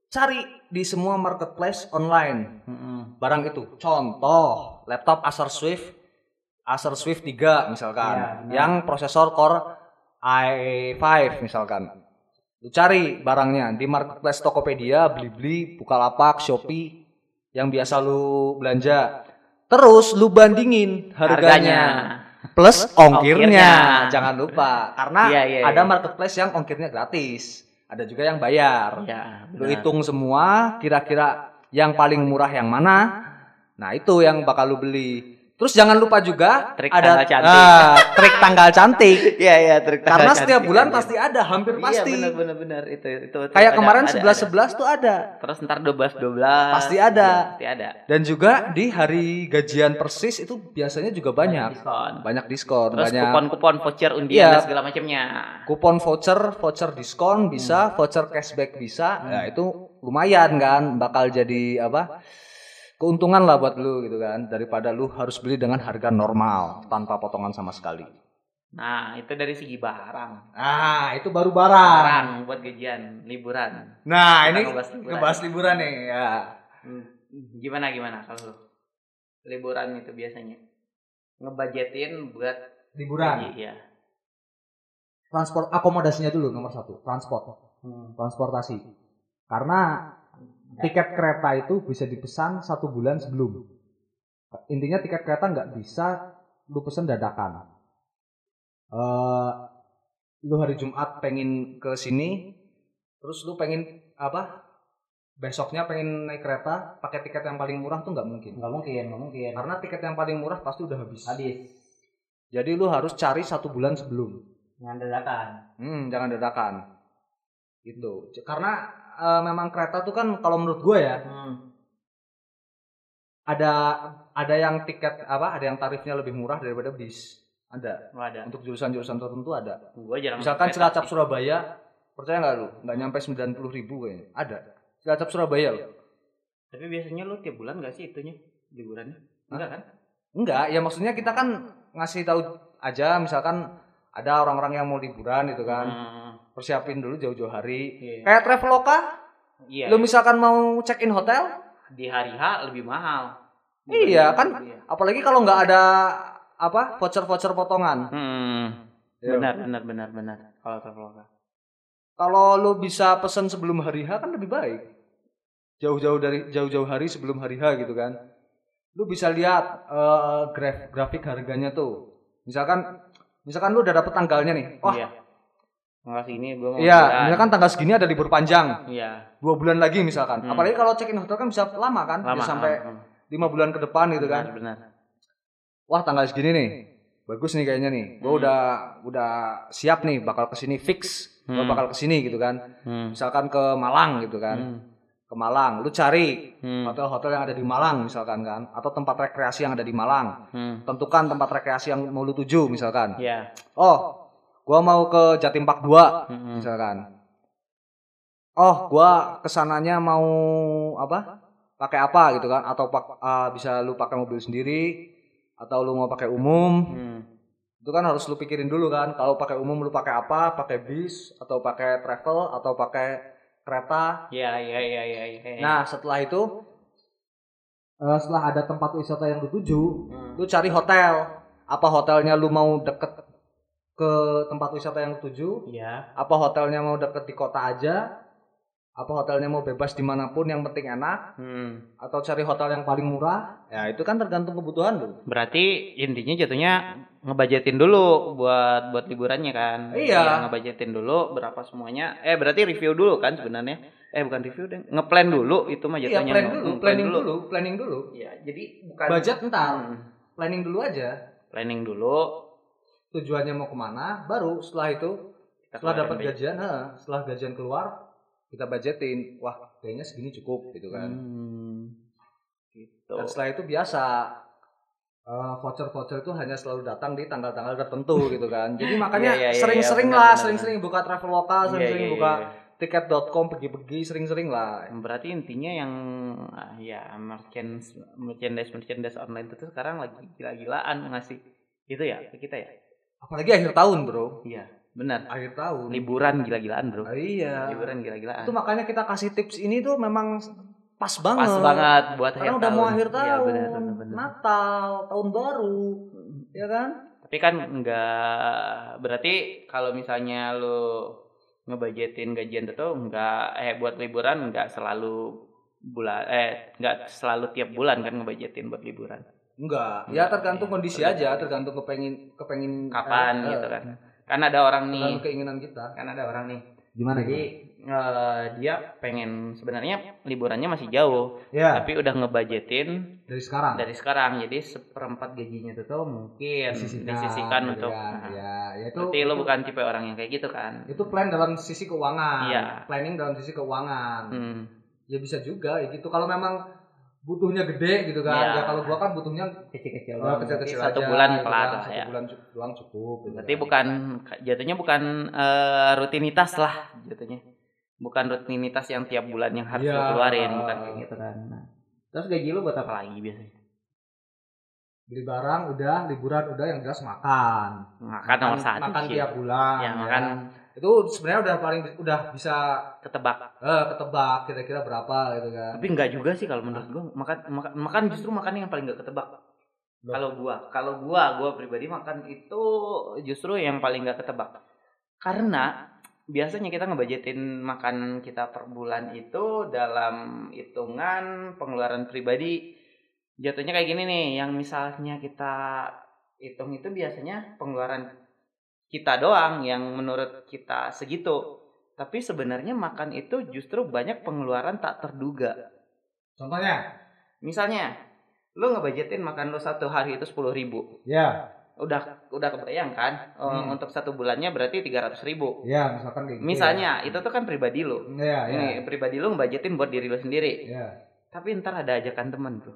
cari di semua marketplace online barang itu. Contoh, laptop Acer Swift Acer Swift 3 misalkan Iya, benar. yang prosesor Core i5 misalkan. Lu cari barangnya di marketplace Tokopedia, Blibli, Bukalapak, Shopee yang biasa lu belanja. Terus lu bandingin harganya, plus ongkirnya. Ongkirnya. Jangan lupa karena Iya, iya, ada iya. marketplace yang ongkirnya gratis. Ada juga yang bayar. Iya, Lu hitung semua kira-kira yang paling murah yang mana. Nah, itu yang bakal lu beli. Terus jangan lupa juga Trik ada tanggal cantik. Ah, trik tanggal cantik. (laughs) Iya, iya, trik Karena tanggal setiap cantik bulan pasti ada, hampir Iya, pasti. benar benar benar itu itu. itu Kayak ada, kemarin ada, 11 ada. 11 tuh ada. Terus ntar 12 12. Pasti ada. Iya, pasti ada. Dan juga di hari gajian persis itu biasanya juga banyak. diskon. Banyak diskon, Terus banyak kupon-kupon voucher Iya. undian dan segala macamnya. kupon voucher, voucher diskon bisa, voucher cashback bisa. Ya itu lumayan kan, bakal jadi apa? Keuntungan lah buat lu gitu kan, daripada lu harus beli dengan harga normal tanpa potongan sama sekali. Nah, itu dari segi barang. Ah, itu baru barang. Barang buat gajian, liburan. Nah, Kita ini ngebahas liburan. ngebahas liburan nih ya. Hmm, Gimana gimana kalau lu? Liburan itu biasanya ngebudgetin buat Liburan. Iya. Transport akomodasinya dulu nomor satu. Transport. Transportasi. Karena tiket kereta itu bisa dipesan satu bulan sebelum. Intinya tiket kereta nggak bisa lu pesen dadakan. Eh, lu hari Jumat pengen ke sini, terus lu pengen apa? Besoknya pengen naik kereta, pakai tiket yang paling murah tuh nggak mungkin. Nggak mungkin, nggak mungkin. Karena tiket yang paling murah pasti udah habis. Habis. Jadi lu harus cari satu bulan sebelum. Dengan dadakan. Hmm, jangan dadakan. Gitu. C- Karena eh, memang kereta tuh kan kalau menurut gue ya Hmm. ada ada yang tiket apa? Ada yang tarifnya lebih murah daripada bis. Ada. Wah, ada. Untuk jurusan-jurusan tertentu ada. Gua jarang Misalkan Cilacap. Surabaya Percaya nggak lu? Nggak nyampe 90 ribu kayaknya. Ada. Cilacap Surabaya loh. Tapi biasanya lu tiap bulan gak sih itunya liburannya? Enggak kan? Enggak, ya maksudnya kita kan ngasih tahu aja misalkan ada orang-orang yang mau liburan gitu kan. Hmm, Persiapin dulu jauh-jauh hari. iya. Kayak Traveloka, Iya. lu misalkan mau check in hotel, di hari H lebih mahal. Iya, kan? Iya. apalagi kalau nggak ada apa voucher-voucher potongan. Hmm. Iya. Benar, benar, benar, benar. Kalau Traveloka. Kalau lu bisa pesan sebelum hari H kan lebih baik. Jauh-jauh dari jauh-jauh hari sebelum hari H gitu kan. Lu bisa lihat eh, graf grafik harganya tuh. Misalkan misalkan lu udah dapet tanggalnya nih. Wah, Iya. Enggak sih ini gua mau iya, misalkan tanggal segini ada libur panjang. Iya. Dua bulan lagi misalkan. Hmm. Apalagi kalau check in hotel kan bisa lama kan? Lama Bisa sampai hmm, lima bulan ke depan gitu benar, kan. Benar. Wah, tanggal segini nih. Bagus nih kayaknya nih. Gua Hmm. udah udah siap nih bakal ke sini fix. Gua Hmm. bakal ke sini gitu kan. Hmm. Misalkan ke Malang gitu kan. Hmm. ke Malang, lu cari Hmm. hotel-hotel yang ada di Malang misalkan kan, atau tempat rekreasi yang ada di Malang. Hmm. Tentukan tempat rekreasi yang mau lu tuju misalkan. Iya. Oh, gua mau ke Jatim Park 2 Hmm. misalkan. Oh, gua ke sananya mau apa? Pakai apa gitu kan? Atau pak, ah, bisa lu pakai mobil sendiri atau lu mau pakai umum. Hmm. Itu kan harus lu pikirin dulu kan. Kalau pakai umum lu pakai apa? Pakai bis atau pakai travel atau pakai kereta. Iya, iya, iya, iya, iya. Nah, setelah itu Eh, setelah ada tempat wisata yang dituju, Hmm. lu cari hotel apa hotelnya lu mau deket ke tempat wisata yang tuju Iya. apa hotelnya mau deket di kota aja apa hotelnya mau bebas di mana pun yang penting enak Hmm. atau cari hotel yang paling murah ya itu kan tergantung kebutuhan lu Berarti intinya jatuhnya ngebajetin dulu buat buat liburannya kan. Iya. Ya, ngebajetin dulu berapa semuanya. Eh berarti review dulu kan sebenarnya. Eh bukan review deh. Ngeplan dulu itu mah iya jatuhnya. plan nge- dulu nge-plan planning dulu planning dulu Iya, jadi bukan budget ntar Hmm. planning dulu aja Planning dulu. Tujuannya mau ke mana baru setelah itu kita setelah dapat gajian nah, setelah gajian keluar kita budgetin wah kayaknya segini cukup gitu kan Hmm. Gitu. Dan setelah itu biasa eh, voucher-voucher itu hanya selalu datang di tanggal-tanggal tertentu (laughs) gitu kan. Jadi makanya Iya, iya, iya, sering-sering iya, lah, benar, sering-sering buka traveloka, Iya, sering-sering buka tiket.com pergi-pergi sering-sering lah. Berarti intinya yang ah, ya merchandise merchandise merchandise online itu tuh sekarang lagi gila-gilaan ngasih itu ya ke kita ya. Apalagi akhir tahun, Bro. Iya, benar. Akhir tahun. Liburan gila-gilaan, Bro. Ah, iya. Liburan gila-gilaan. Itu makanya kita kasih tips ini tuh memang pas banget. Pas banget buat Karena akhir udah tahun. mau akhir Iya, tahun, benar, benar, benar. Natal, tahun baru, ya kan? Tapi kan enggak berarti kalau misalnya lu ngebajetin gajian itu enggak eh buat liburan enggak selalu bulan eh enggak selalu tiap bulan kan ngebajetin buat liburan. Enggak. Ya tergantung Iya, kondisi tergantung. aja, tergantung kepengin kepengin Kapan eh, gitu eh, kan. Kan ada orang nih, keinginan kita. kan ada orang nih. gimana Jadi eh, dia pengen sebenarnya liburannya masih jauh, Ya, tapi udah ngebajetin dari sekarang. dari sekarang. Jadi seperempat gajinya itu tuh mungkin disisihkan gitu untuk kan. nah, ya, ya itu Berarti lo bukan tipe orang yang kayak gitu kan? itu plan dalam sisi keuangan Iya. planning dalam sisi keuangan Hmm. ya bisa juga ya gitu kalau memang butuhnya gede gitu kan Iya. ya kalau gua kan butuhnya Kecil-kecil. oh, kecil-kecil Satu aja, bulan gitu kelar kan. lah satu ya. bulan doang cukup gitu Berarti kan. bukan jatuhnya bukan eh, rutinitas lah jatuhnya. Bukan rutinitas yang tiap bulan yang harus Iya. lo keluarin bukan kayak gitu kan. Nah, terus gaji lu buat apa lagi biasanya? beli barang udah liburan udah yang jelas makan Makan nomor satu makan sih. tiap bulan Ya, makan itu sebenarnya udah paling udah bisa ketebak. eh, ketebak kira-kira berapa gitu kan Tapi enggak juga sih kalau menurut gua makan makan, makan justru makan yang paling enggak ketebak. Loh. Kalau gua, kalau gua, gua pribadi makan itu justru yang paling enggak ketebak. Karena biasanya kita ngebajetin makan kita per bulan itu dalam hitungan pengeluaran pribadi jatuhnya kayak gini nih yang misalnya kita hitung itu biasanya pengeluaran kita doang yang menurut kita segitu tapi sebenarnya makan itu justru banyak pengeluaran tak terduga contohnya misalnya lu ngebajetin makan lu satu hari itu sepuluh ribu Ya, udah udah kebayang kan Eh, Hmm. untuk satu bulannya berarti tiga ratus ribu ya misalkan gitu. misalnya itu tuh kan pribadi lu Ya, ya. ini pribadi lu ngebajetin buat diri lu sendiri Ya. tapi ntar ada ajakan temen bro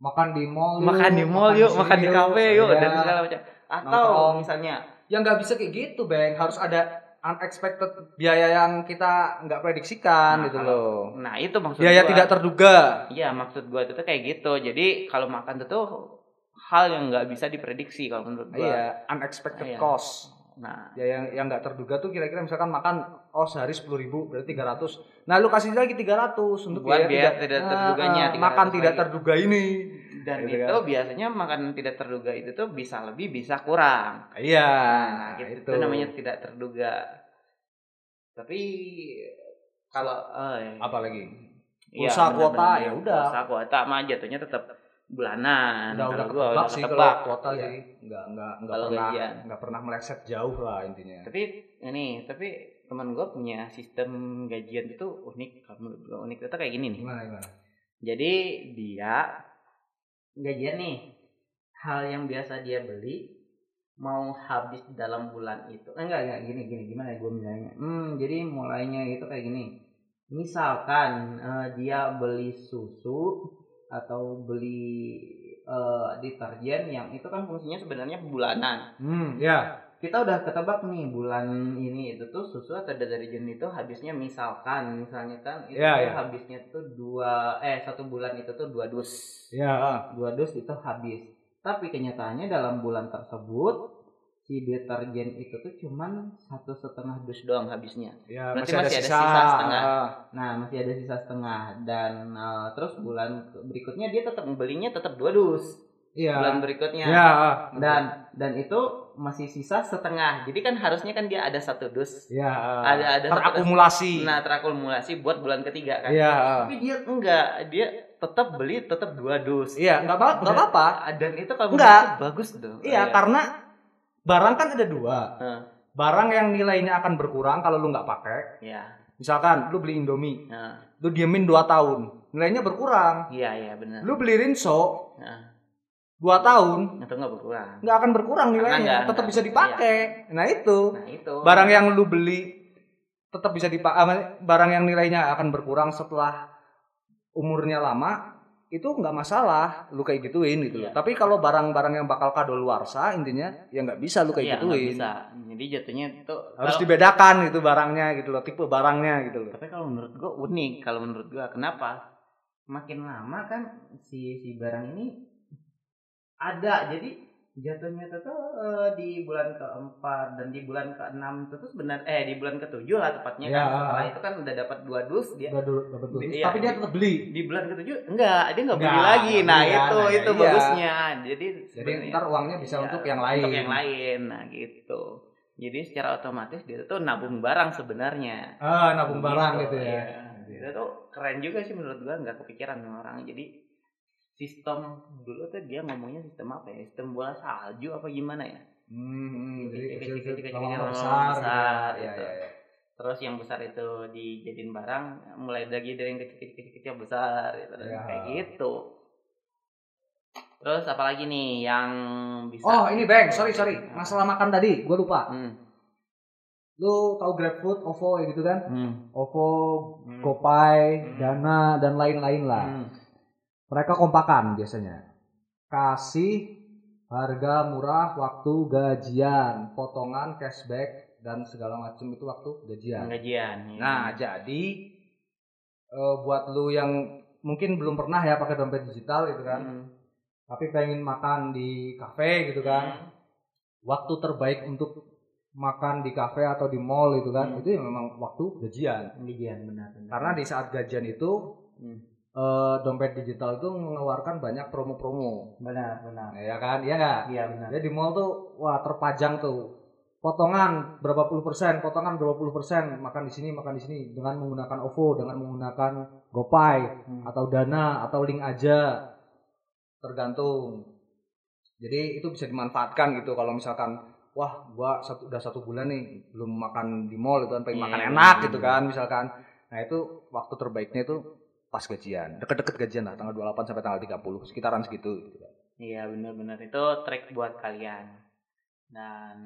Makan di mall makan di mall yuk makan di kafe yuk Ya. dan segala macam atau Nongkrong. misalnya ya nggak bisa kayak gitu bang harus ada unexpected biaya yang kita nggak prediksikan Nah, gitu kalau- loh. Nah itu maksud Biaya gua. tidak terduga. Iya maksud gua itu tuh kayak gitu. Jadi kalau makan itu tuh hal yang nggak bisa diprediksi kalau menurut gua. Iya, unexpected Iya. cost. Nah Ya yang yang nggak terduga tuh kira-kira misalkan makan oh sehari sepuluh ribu berarti 300 Nah lu kasih lagi 300 untuk Buat biaya, biaya tidak terduganya, Ah, ah, makan 300 tidak lagi. terduga ini. Dan Gitu itu biasanya makanan tidak terduga itu tuh bisa lebih bisa kurang. Iya, Nah, gitu. itu. Itu namanya tidak terduga. Tapi kalau eh, apa lagi? iya, Pulsa benar-benar. kuota, ya udah. Pulsa kuota mah jatuhnya tetap bulanan. Udah udah gua ketebak sih ketebak. kalau kuota Iya. sih. Enggak enggak enggak Kalau pernah gajian. enggak pernah meleset jauh lah intinya. Tapi ini, tapi teman gua punya sistem gajian itu unik. Kalau unik itu kayak gini nih. Gimana gimana? Jadi dia gajian nih. Hal yang biasa dia beli mau habis dalam bulan itu. Eh, enggak enggak gini gini gimana gue bilangnya? Hmm jadi mulainya itu kayak gini. Misalkan eh, dia beli susu atau beli eh, deterjen yang itu kan fungsinya sebenarnya bulanan. Hmm, ya. Kita udah ketebak nih bulan ini itu tuh susu atau deterjen itu habisnya misalkan misalnya kan itu Iya, tuh iya. habisnya tuh dua eh satu bulan itu tuh dua dus Ya, ah. dua dus itu habis tapi kenyataannya dalam bulan tersebut si deterjen itu tuh cuman satu setengah dus doang habisnya ya Berarti masih, ada masih ada sisa, sisa setengah. Ah. nah masih ada sisa setengah dan eh, terus bulan berikutnya dia tetap belinya tetap dua dus Iya. bulan berikutnya Ya, ah. dan dan itu masih sisa setengah jadi kan harusnya kan dia ada satu dus ya, ah. ada ada satu- terakumulasi. nah terakumulasi buat bulan ketiga kan Iya, ah. tapi dia enggak dia tetap beli tetap dua dus Iya, enggak apa enggak apa-apa. dan itu kalau Enggak. bagus dong Iya, karena barang kan ada dua. Heeh. Barang yang nilainya akan berkurang kalau lu nggak pakai. ya Misalkan lu beli Indomie, nah lu diemin 2 tahun, nilainya berkurang. iya iya benar Lu beli Rinso Nah. 2 tahun, itu nggak berkurang nggak akan berkurang nilainya, tetap bisa dipakai. Nah, itu. nah itu Barang yang lu beli tetap bisa dipakai, barang yang nilainya akan berkurang setelah umurnya lama itu nggak masalah lu kayak gituin gitu. Iya. Tapi kalau barang-barang yang bakal kadaluarsa intinya ya nggak bisa lu kayak Iya, gituin. bisa jadi jatuhnya itu Harus kalau- dibedakan gitu barangnya gitu loh, tipe barangnya gitu loh. tapi kalau menurut gua unik kalau menurut gua kenapa makin lama kan si si barang ini ada jadi jatuhnya itu tuh eh, di bulan keempat dan di bulan keenam itu tuh sebenarnya eh di bulan ketujuh lah tepatnya Ya. kan setelah itu kan udah dapat dua dus dia Udah dulu dapat dulu. Iya. Tapi dia tetap beli. di bulan ketujuh enggak dia nggak beli Enggak, lagi nah ya, itu nah, itu iya. bagusnya jadi Jadi ntar uangnya bisa Iya, untuk yang lain. untuk yang lain nah gitu jadi secara otomatis dia tuh nabung barang sebenarnya Ah, nabung barang gitu ya. iya. itu tuh keren juga sih menurut gua nggak kepikiran orang jadi sistem dulu tuh dia ngomongnya sistem apa ya sistem bola salju apa gimana ya Hmm, jadi Kecil, kecil, besar, besar, ya. gitu. Ya, ya, ya. terus yang besar itu dijadiin barang mulai lagi dari yang kecil kecil kecil, kecil besar gitu Ya. kayak gitu terus apalagi nih yang bisa Oh ini Bang, sorry sorry, masalah makan tadi, gue lupa. hmm. Lu tahu GrabFood, OVO ya gitu kan? Hmm. OVO, Hmm. GoPay, Hmm. Dana dan lain-lain lah. Hmm. Mereka kompakan biasanya. Kasih harga murah waktu gajian, potongan cashback dan segala macam itu waktu gajian. Gajian. ya. Nah jadi eh, buat lu yang mungkin belum pernah ya pakai dompet digital gitu kan, Hmm. tapi pengen makan di kafe gitu kan, Hmm. waktu terbaik untuk makan di kafe atau di mall itu kan, Hmm. itu ya memang waktu gajian. Gajian benar. benar. karena di saat gajian itu Hmm. Eh, dompet digital itu mengeluarkan banyak promo-promo, benar benar. ya kan? Iya nggak? Iya benar. Jadi di mall tuh wah terpajang tuh potongan berapa puluh persen, potongan berapa puluh persen makan di sini, makan di sini dengan menggunakan OVO, dengan menggunakan GoPay Hmm. atau Dana atau link aja tergantung. Jadi itu bisa dimanfaatkan gitu kalau misalkan wah gua satu udah satu bulan nih belum makan di mall itu kan pengen Iya, makan enak benar. gitu kan misalkan. Nah itu waktu terbaiknya itu pas gajian, deket-deket gajian lah tanggal 28 sampai tanggal 30 sekitaran segitu gitu. Iya benar-benar itu trik buat kalian. Dan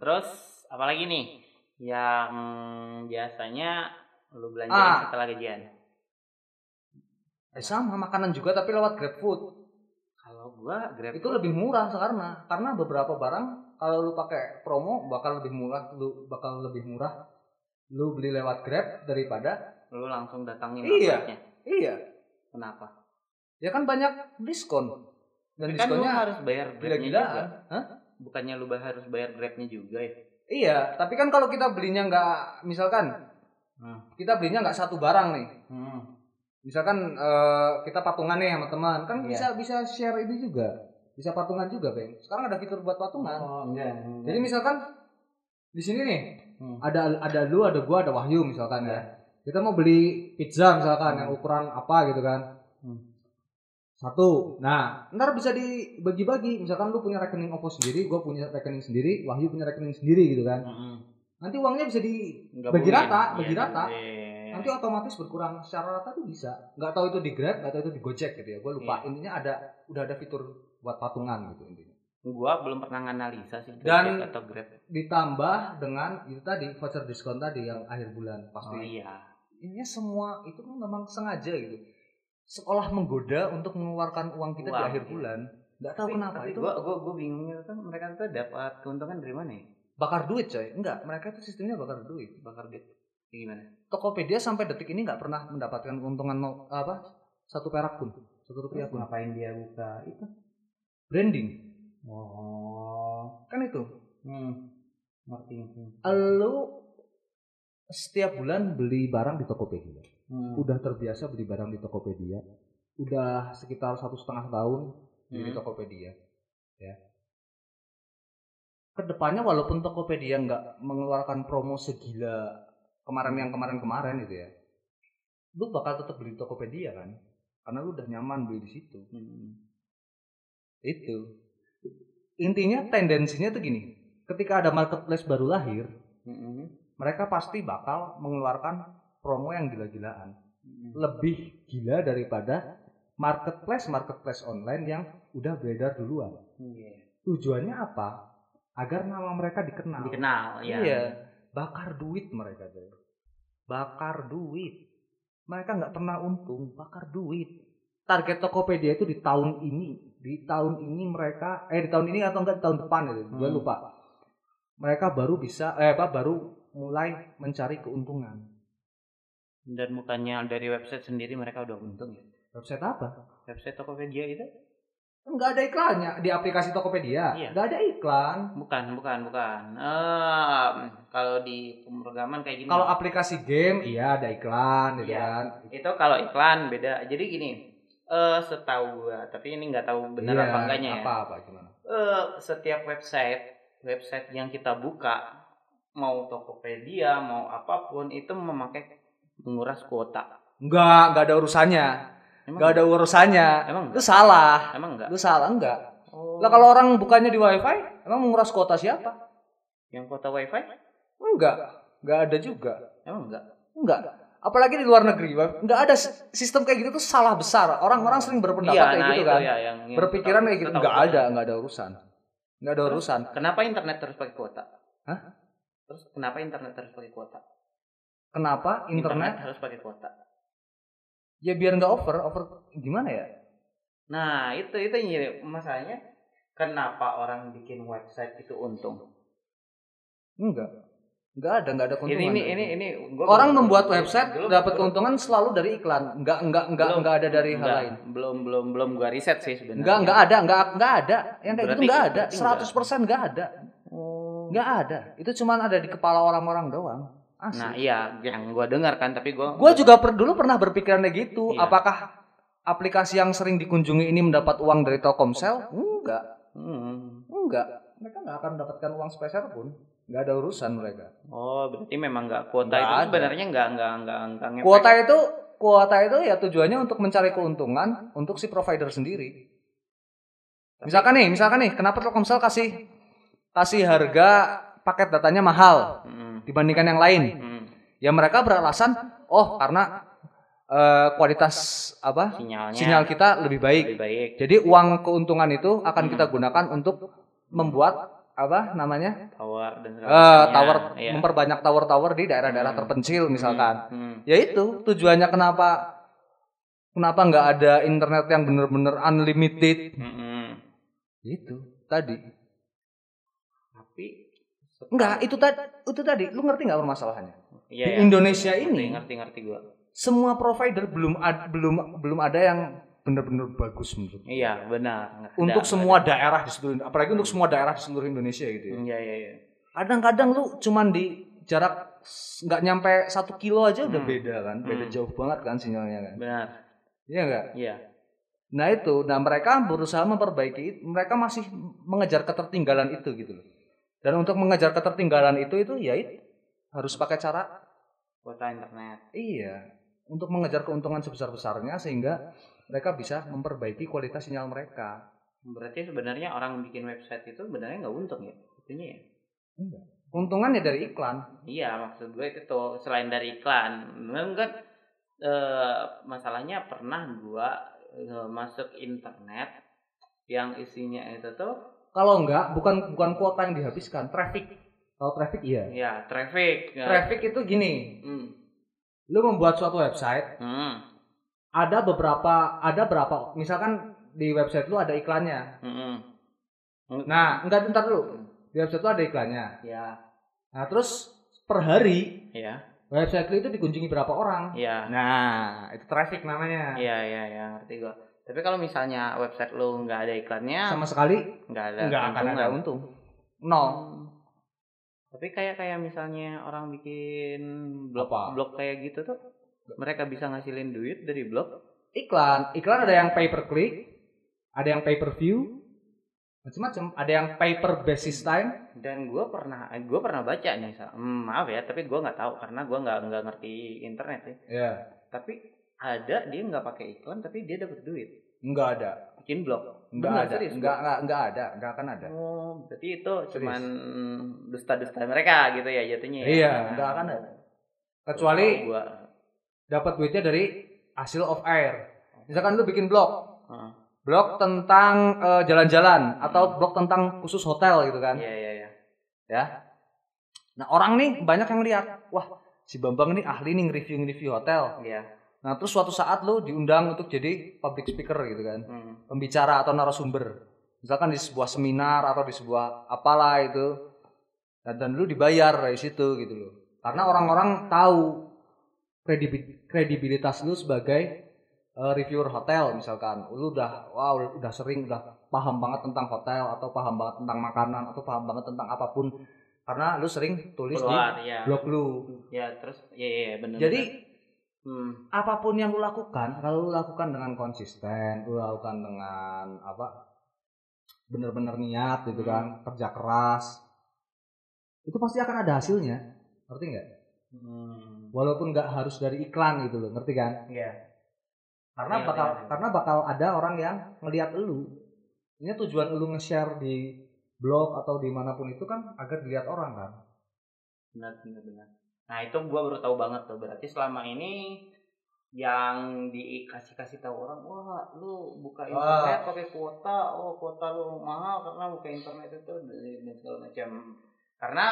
terus apalagi nih yang biasanya lu belanjain Ah. setelah gajian? Eh, sama makanan juga tapi lewat GrabFood. Kalau gua Grab itu lebih murah karena karena beberapa barang kalau lu pakai promo bakal lebih murah, lu bakal lebih murah. Lu beli lewat Grab daripada Lu langsung datangin Iya. Iya. Kenapa? Ya kan banyak diskon. Dan Tapi kan lu diskonnya harus bayar grabnya juga. gila-gilaan. Hah? Bukannya lu harus bayar grabnya juga ya? Iya, tapi kan kalau kita belinya nggak, misalkan Hmm. kita belinya nggak satu barang nih. Hmm. Misalkan eh, kita patungan nih sama teman, kan Iya. bisa bisa share ini juga, bisa patungan juga, bang. Sekarang ada fitur buat patungan. Oh, enggak. enggak. Jadi misalkan di sini nih Hmm. ada ada lu, ada gua, ada Wahyu misalkan Iya. ya. Kita mau beli pizza misalkan yang ukuran apa gitu kan. Hmm. Satu. Nah, ntar bisa dibagi-bagi. Misalkan lu punya rekening OVO sendiri, gua punya rekening sendiri, Wahyu punya rekening sendiri gitu kan. Mm-mm. Nanti uangnya bisa di Gabungin. Bagi rata, Iya, bagi rata. iya. nanti otomatis berkurang secara rata tuh bisa. Nggak tahu itu di Grab, nggak tahu itu di Gojek gitu ya. Gua lupa. Iya. Intinya ada udah ada fitur buat patungan gitu intinya. Gua belum pernah nganalisa sih Dan- atau Grab. Ditambah dengan itu tadi voucher diskon tadi yang akhir bulan pasti. Oh iya. Ini semua itu kan memang sengaja gitu. Sekolah menggoda untuk mengeluarkan uang kita di Uang, akhir iya. bulan. Nggak tahu Tapi- kenapa tapi itu Gua gua gua bingungnya tuh mereka tuh dapat keuntungan dari mana ya? bakar duit coy. Enggak, mereka itu sistemnya bakar duit. Bakar duit. Gimana? Tokopedia sampai detik ini nggak pernah mendapatkan keuntungan no- apa satu perak pun, satu rupiah pun. ngapain dia buka itu? Branding Oh. kan itu. Hmm. Ngerti ngerti. Lu setiap bulan beli barang di Tokopedia. Hmm. Udah terbiasa beli barang di Tokopedia. Udah sekitar satu setengah tahun di Hmm. Tokopedia. Ya. Ke depannya walaupun Tokopedia nggak mengeluarkan promo segila kemarin yang kemarin-kemarin gitu ya, lu bakal tetap beli di Tokopedia kan? Karena lu udah nyaman beli di situ. Hmm. Itu. Intinya tendensinya tuh gini. Ketika ada marketplace baru lahir, Hmm. Mereka pasti bakal mengeluarkan promo yang gila-gilaan. Lebih gila daripada marketplace marketplace online yang udah beredar duluan. Iya. Tujuannya apa? Agar nama mereka dikenal. Dikenal ya. Iya. Bakar duit mereka tuh. Bakar duit. Mereka nggak pernah untung, bakar duit. Target Tokopedia itu di tahun ini, di tahun ini mereka, eh di tahun ini atau enggak di tahun depan itu, gue Hmm. lupa. Mereka baru bisa, eh apa baru mulai mencari keuntungan. Dan bukannya dari website sendiri mereka udah untung ya? Website apa? Website Tokopedia itu? Enggak ada iklannya di aplikasi Tokopedia. Iya. Enggak ada iklan. Bukan, bukan, bukan. Em, kalau di pemrograman kayak gini. Kalau aplikasi game, iya ada iklan gitu Iya. kan. itu kalau iklan beda. Jadi gini, eh setahu gua, tapi ini nggak tahu benar Iya, apa enggaknya ya. Apa apa gimana? Eh, setiap website, website yang kita buka, mau Tokopedia, mau apa pun itu memakai menguras kuota. Enggak, enggak ada urusannya. Emang Enggak ada urusannya. Emang Lu salah. Emang enggak? Lu salah enggak? Oh, Lah kalau orang bukannya di wifi, emang menguras kuota siapa? yang kuota wifi? Enggak. Enggak ada juga. Emang enggak? Enggak. Apalagi di luar negeri, enggak ada sistem kayak gitu tuh salah besar. Orang-orang sering berpendapat Iya, kayak nah gitu itu kan. ya yang, yang Berpikiran kayak gitu. Enggak ada, enggak ada urusan. Enggak ada urusan. Kenapa internet terus pakai kuota? Hah? Terus kenapa internet terus pakai kuota? Kenapa internet? harus pakai kuota. Ya biar enggak over, over gimana ya? Nah, itu itu jadi masalahnya kenapa orang bikin website itu untung? Enggak. Enggak ada, enggak ada keuntungan. Ini ini ini ini gua Orang belum- membuat website dapat keuntungan selalu dari iklan. Enggak enggak enggak belum- enggak ada dari hal enggak, lain. Belum belum belum gua riset sih sebenarnya. Enggak enggak ada, enggak enggak ada. Yang kayak gitu enggak ada. berarti 100% enggak ada. Enggak ada. Itu cuman ada di kepala orang-orang doang. Asli. Nah, iya yang gua dengar kan, tapi gua Gue juga per, dulu pernah berpikiran kayak gitu. Iya. Apakah aplikasi yang sering dikunjungi ini mendapat uang dari Telkomsel? Enggak, Hmm. enggak. Mereka nggak akan mendapatkan uang spesial pun. Nggak ada urusan mereka. Oh, berarti memang enggak kuota Nggak itu ada. sebenarnya enggak enggak enggak enggak ngefek. Kuota itu kuota itu ya tujuannya untuk mencari keuntungan untuk si provider sendiri. Misalkan nih, misalkan nih, kenapa Telkomsel kasih kasih harga paket datanya mahal Hmm. dibandingkan yang lain? Hmm. Ya mereka beralasan, oh karena eh, kualitas apa Sinyalnya sinyal kita lebih baik. lebih baik. Jadi uang keuntungan itu akan Hmm. kita gunakan untuk membuat apa namanya Tower dan macamnya. tower, Iya. memperbanyak tower-tower di daerah-daerah Hmm. terpencil misalkan. Hmm. Ya itu tujuannya kenapa kenapa nggak ada internet yang bener-bener unlimited? Hmm. Hmm. Itu tadi. Tapi Enggak, itu tadi itu tadi lu ngerti nggak permasalahannya? Iya, Di iya. Indonesia ngerti, ini ngerti ngerti gua. semua provider belum ad- belum belum ada yang benar-benar bagus menurut. Iya, benar. Untuk ada, semua daerah di seluruh apalagi untuk semua daerah di seluruh Indonesia gitu ya. Iya, iya, iya. Kadang-kadang lu cuman di jarak nggak nyampe satu kilo aja udah Hmm. beda kan, beda Hmm. jauh banget kan sinyalnya kan. Benar. Iya enggak? Iya. Nah itu, nah mereka berusaha memperbaiki, mereka masih mengejar ketertinggalan itu gitu loh. Dan untuk mengejar ketertinggalan itu itu ya itu, harus pakai cara Kuota internet. iya untuk mengejar keuntungan sebesar-besarnya sehingga mereka bisa memperbaiki kualitas sinyal mereka. Berarti sebenarnya orang bikin website itu sebenarnya nggak untung ya? Itunya ya? Keuntungannya dari iklan. Iya, maksud gue itu tuh selain dari iklan. Memang kan eh, masalahnya pernah gua eh, masuk internet yang isinya itu tuh Kalau enggak, bukan bukan kuota yang dihabiskan, traffic. Kalau traffic iya. ya traffic. Ya. Traffic itu gini, Hmm. Lu membuat suatu website, Hmm. ada beberapa ada berapa misalkan di website lu ada iklannya. Hmm. Nah, enggak bentar dulu. Di website lu ada iklannya. Ya, Nah, terus per hari ya, website lu itu dikunjungi berapa orang? ya. nah itu traffic namanya. Iya, iya, iya, ngerti gua. Tapi kalau misalnya website lu nggak ada iklannya, Sama sekali nggak ada Nggak akan ada untung. Nol. Hmm. Tapi kayak kayak misalnya orang bikin blog Apa? blog kayak gitu tuh, mereka bisa ngasilin duit dari blog. iklan. Iklan ada yang pay per click, ada yang pay per view, macam-macam. Ada yang pay per basis time. Dan gue pernah, gue pernah baca nih. Hmm, maaf ya, tapi gue nggak tahu karena gue nggak nggak ngerti internet ya. Ya. Tapi ada dia nggak pakai iklan, tapi dia dapat duit. Enggak ada. Bikin blog. Enggak Bener, ada. serius, Enggak enggak enggak ada. Enggak akan ada. Oh, berarti itu cuman dusta-dusta mereka gitu ya jatuhnya. ya? Iya, nggak akan ada. Kecuali gua. Dapat duitnya dari hasil of air. Misalkan lu bikin blog, blog tentang eh, jalan-jalan atau blog tentang khusus hotel gitu kan. Iya, iya, iya. Ya. Nah, orang nih banyak yang lihat, wah, si Bambang ini ahli nih nge-review-review hotel. Iya. Nah, terus suatu saat lu diundang untuk jadi public speaker gitu kan. Hmm. Pembicara atau narasumber. Misalkan di sebuah seminar atau di sebuah apalah itu. Dan, dan lu dibayar dari situ gitu loh. Karena orang-orang tahu kredibi- kredibilitas lu sebagai eh, reviewer hotel misalkan. Lu udah wow udah sering udah paham banget tentang hotel atau paham banget tentang makanan atau paham banget tentang apa pun karena lu sering tulis Keluar, di ya. blog lu. Ya, terus iya iya, benar. Jadi hmm. apa pun yang lu lakukan, kalau lu lakukan dengan konsisten, lu lakukan dengan apa? bener-bener niat gitu kan, kerja keras, itu pasti akan ada hasilnya, ngerti nggak? Hmm. Walaupun nggak harus dari iklan gitu loh, ngerti kan? Iya. Karena Iya, bakal iya, iya. karena bakal ada orang yang ngelihat lu. Ini tujuan lu nge-share di blog atau di mana pun itu kan agar dilihat orang kan. benar benar benar nah itu gua baru tahu banget tuh. Berarti selama ini yang dikasih kasih tahu orang wah lu buka internet pakai kuota. Oh kuota lu mahal karena buka internet itu dan segala macam. Karena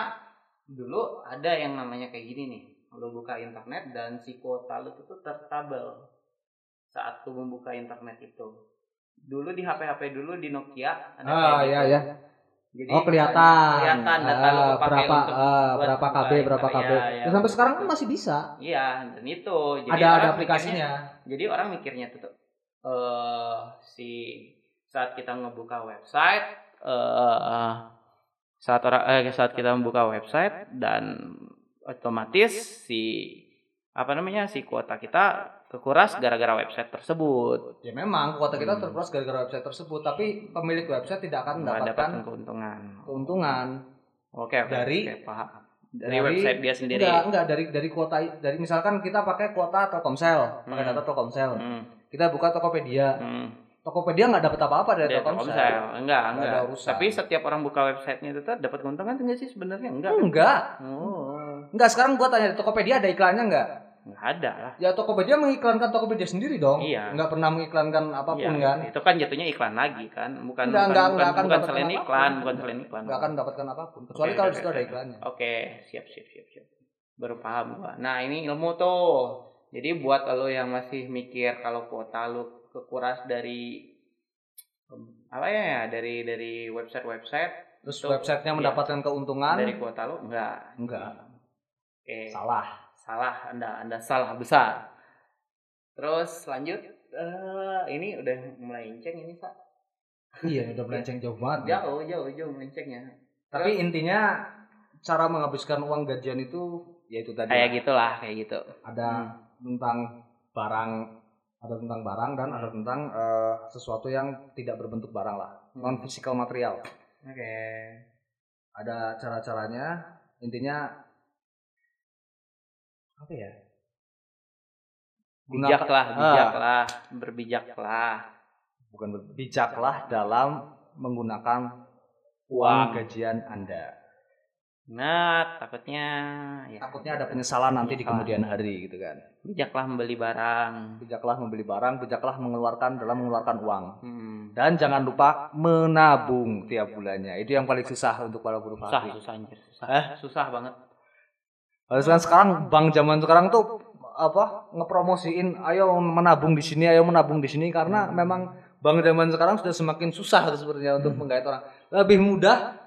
dulu ada yang namanya kayak gini nih. Lu buka internet dan si kuota lu itu tertabel saat lu membuka internet itu. Dulu di HP HP dulu di Nokia ada Ah ya ya. Jadi Oh kelihatan. kelihatan data Ah, berapa untuk ah, berapa KB berapa. KB. Ya, ya, Ya, sampai betul, sekarang kan masih bisa. Iya, dan itu. Jadi ada ada aplikasinya. mikirnya- jadi orang mikirnya tuh tuh, eh si saat kita ngebuka website eh saat orang eh saat kita membuka website dan otomatis si apa namanya si kuota kita kekuras gara-gara website tersebut. Ya memang kuota kita Hmm. terkuras gara-gara website tersebut, tapi pemilik website tidak akan mendapatkan dapatkan keuntungan. keuntungan. Oke, oke. Dari- oke, paham. Dari, dari- website dia sendiri. Enggak, enggak dari dari kuota dari misalkan kita pakai kuota Telkomsel, pakai Hmm. data Telkomsel. Hmm, Kita buka Tokopedia. hmm. Tokopedia nggak dapat apa-apa dari Dari Telkomsel. Telkomsel. Enggak, Nggak enggak. ada urusan. Tapi setiap orang buka websitenya itu dapat keuntungan enggak sih sebenarnya? Enggak. Enggak. Oh, Enggak, sekarang gua tanya di Tokopedia ada iklannya enggak? Enggak ada lah. Ya Tokopedia mengiklankan Tokopedia sendiri dong. Iya. Enggak pernah mengiklankan apa pun Iya, kan. Itu kan jatuhnya iklan lagi kan, bukan Enggak, bukan, enggak, bukan, akan bukan selain apa pun. iklan, bukan selain iklan. Enggak akan mendapatkan apa pun kecuali Oke, kalau di situ ada iklannya. Oke, siap siap siap siap. Baru paham gua. Nah, ini ilmu tuh. Jadi buat lo yang masih mikir kalau kuota lo kekuras dari apa ya dari dari website-website Terus Itu, websitenya iya. mendapatkan keuntungan? dari kuota lu enggak Enggak. oke Salah. Salah anda anda salah besar terus lanjut eh ini udah mulai inceng ini pak Iya, udah melenceng jauh banget. jauh jauh jauh melencengnya Tapi intinya cara menghabiskan uang gajian itu yaitu tadi kayak lah. gitulah kayak gitu Ada tentang barang, ada tentang barang dan ada tentang eh, sesuatu yang tidak berbentuk barang lah, Hmm. non physical material. oke Ada cara-caranya. Intinya apa ya? Bijaklah Ah. bijaklah berbijaklah Bukan berbijaklah dalam menggunakan uang Uang. gajian Anda. nah takutnya ya Takutnya ada penyesalan nanti di kemudian hari gitu kan. bijaklah membeli barang Bijaklah membeli barang, bijaklah mengeluarkan dalam mengeluarkan uang. hmm. Dan jangan lupa menabung tiap bulannya. Itu yang paling susah untuk para buruh susah susah anjir susah Eh? susah banget Harus kan sekarang bank zaman sekarang tuh apa ngepromosiin ayo menabung di sini, ayo menabung di sini karena memang bank zaman sekarang sudah semakin susah sebenarnya untuk menggait orang. Lebih mudah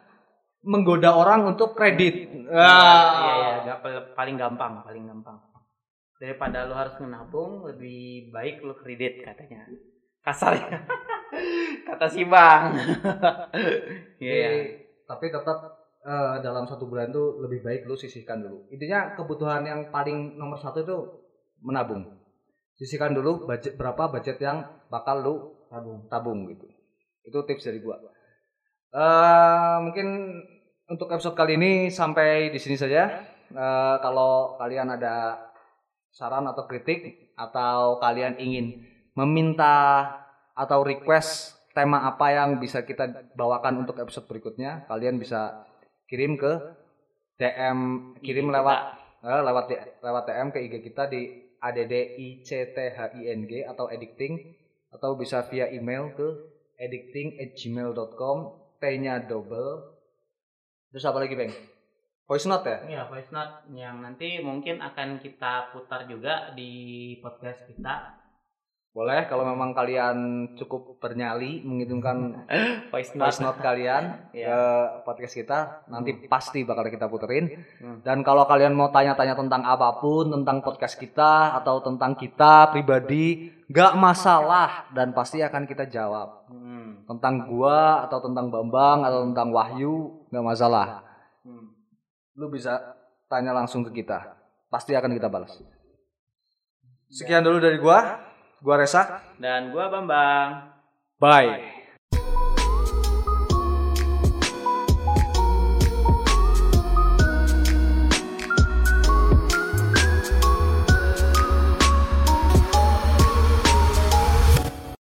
menggoda orang untuk kredit. Iya, iya, iya, gak pal- paling gampang, paling gampang. Daripada lu harus menabung, lebih baik lu kredit katanya. Kasarnya. (laughs) Kata si Bang. (laughs) Iya. Tapi, tapi tetap eh, dalam satu bulan tuh lebih baik lu sisihkan dulu. Intinya kebutuhan yang paling nomor satu itu menabung. Sisihkan dulu budget berapa budget yang bakal lu tabung tabung gitu. Itu tips dari gua. Eh mungkin untuk episode kali ini sampai di sini saja. Eh, kalau kalian ada saran atau kritik atau kalian ingin meminta atau request tema apa yang bisa kita bawakan untuk episode berikutnya, kalian bisa kirim ke DM kirim lewat eh, lewat lewat DM ke IG kita di addicthing atau editing atau bisa via email ke editing@gmail.com T-nya double. Terus apa lagi bang voice note ya? Iya, voice note yang nanti mungkin akan kita putar juga di podcast kita. Boleh kalau memang kalian cukup bernyali mengirimkan (laughs) Voice voice note kalian (laughs) Iya. ke podcast kita nanti pasti bakal kita puterin Hmm. dan kalau kalian mau tanya-tanya tentang apa pun tentang podcast kita atau tentang kita pribadi nggak masalah dan pasti akan kita jawab Hmm. tentang gua atau tentang Bambang atau tentang Wahyu nggak masalah Hmm. lu bisa tanya langsung ke kita pasti akan kita balas sekian dulu dari gua gua Resa Dan gua Bambang. bye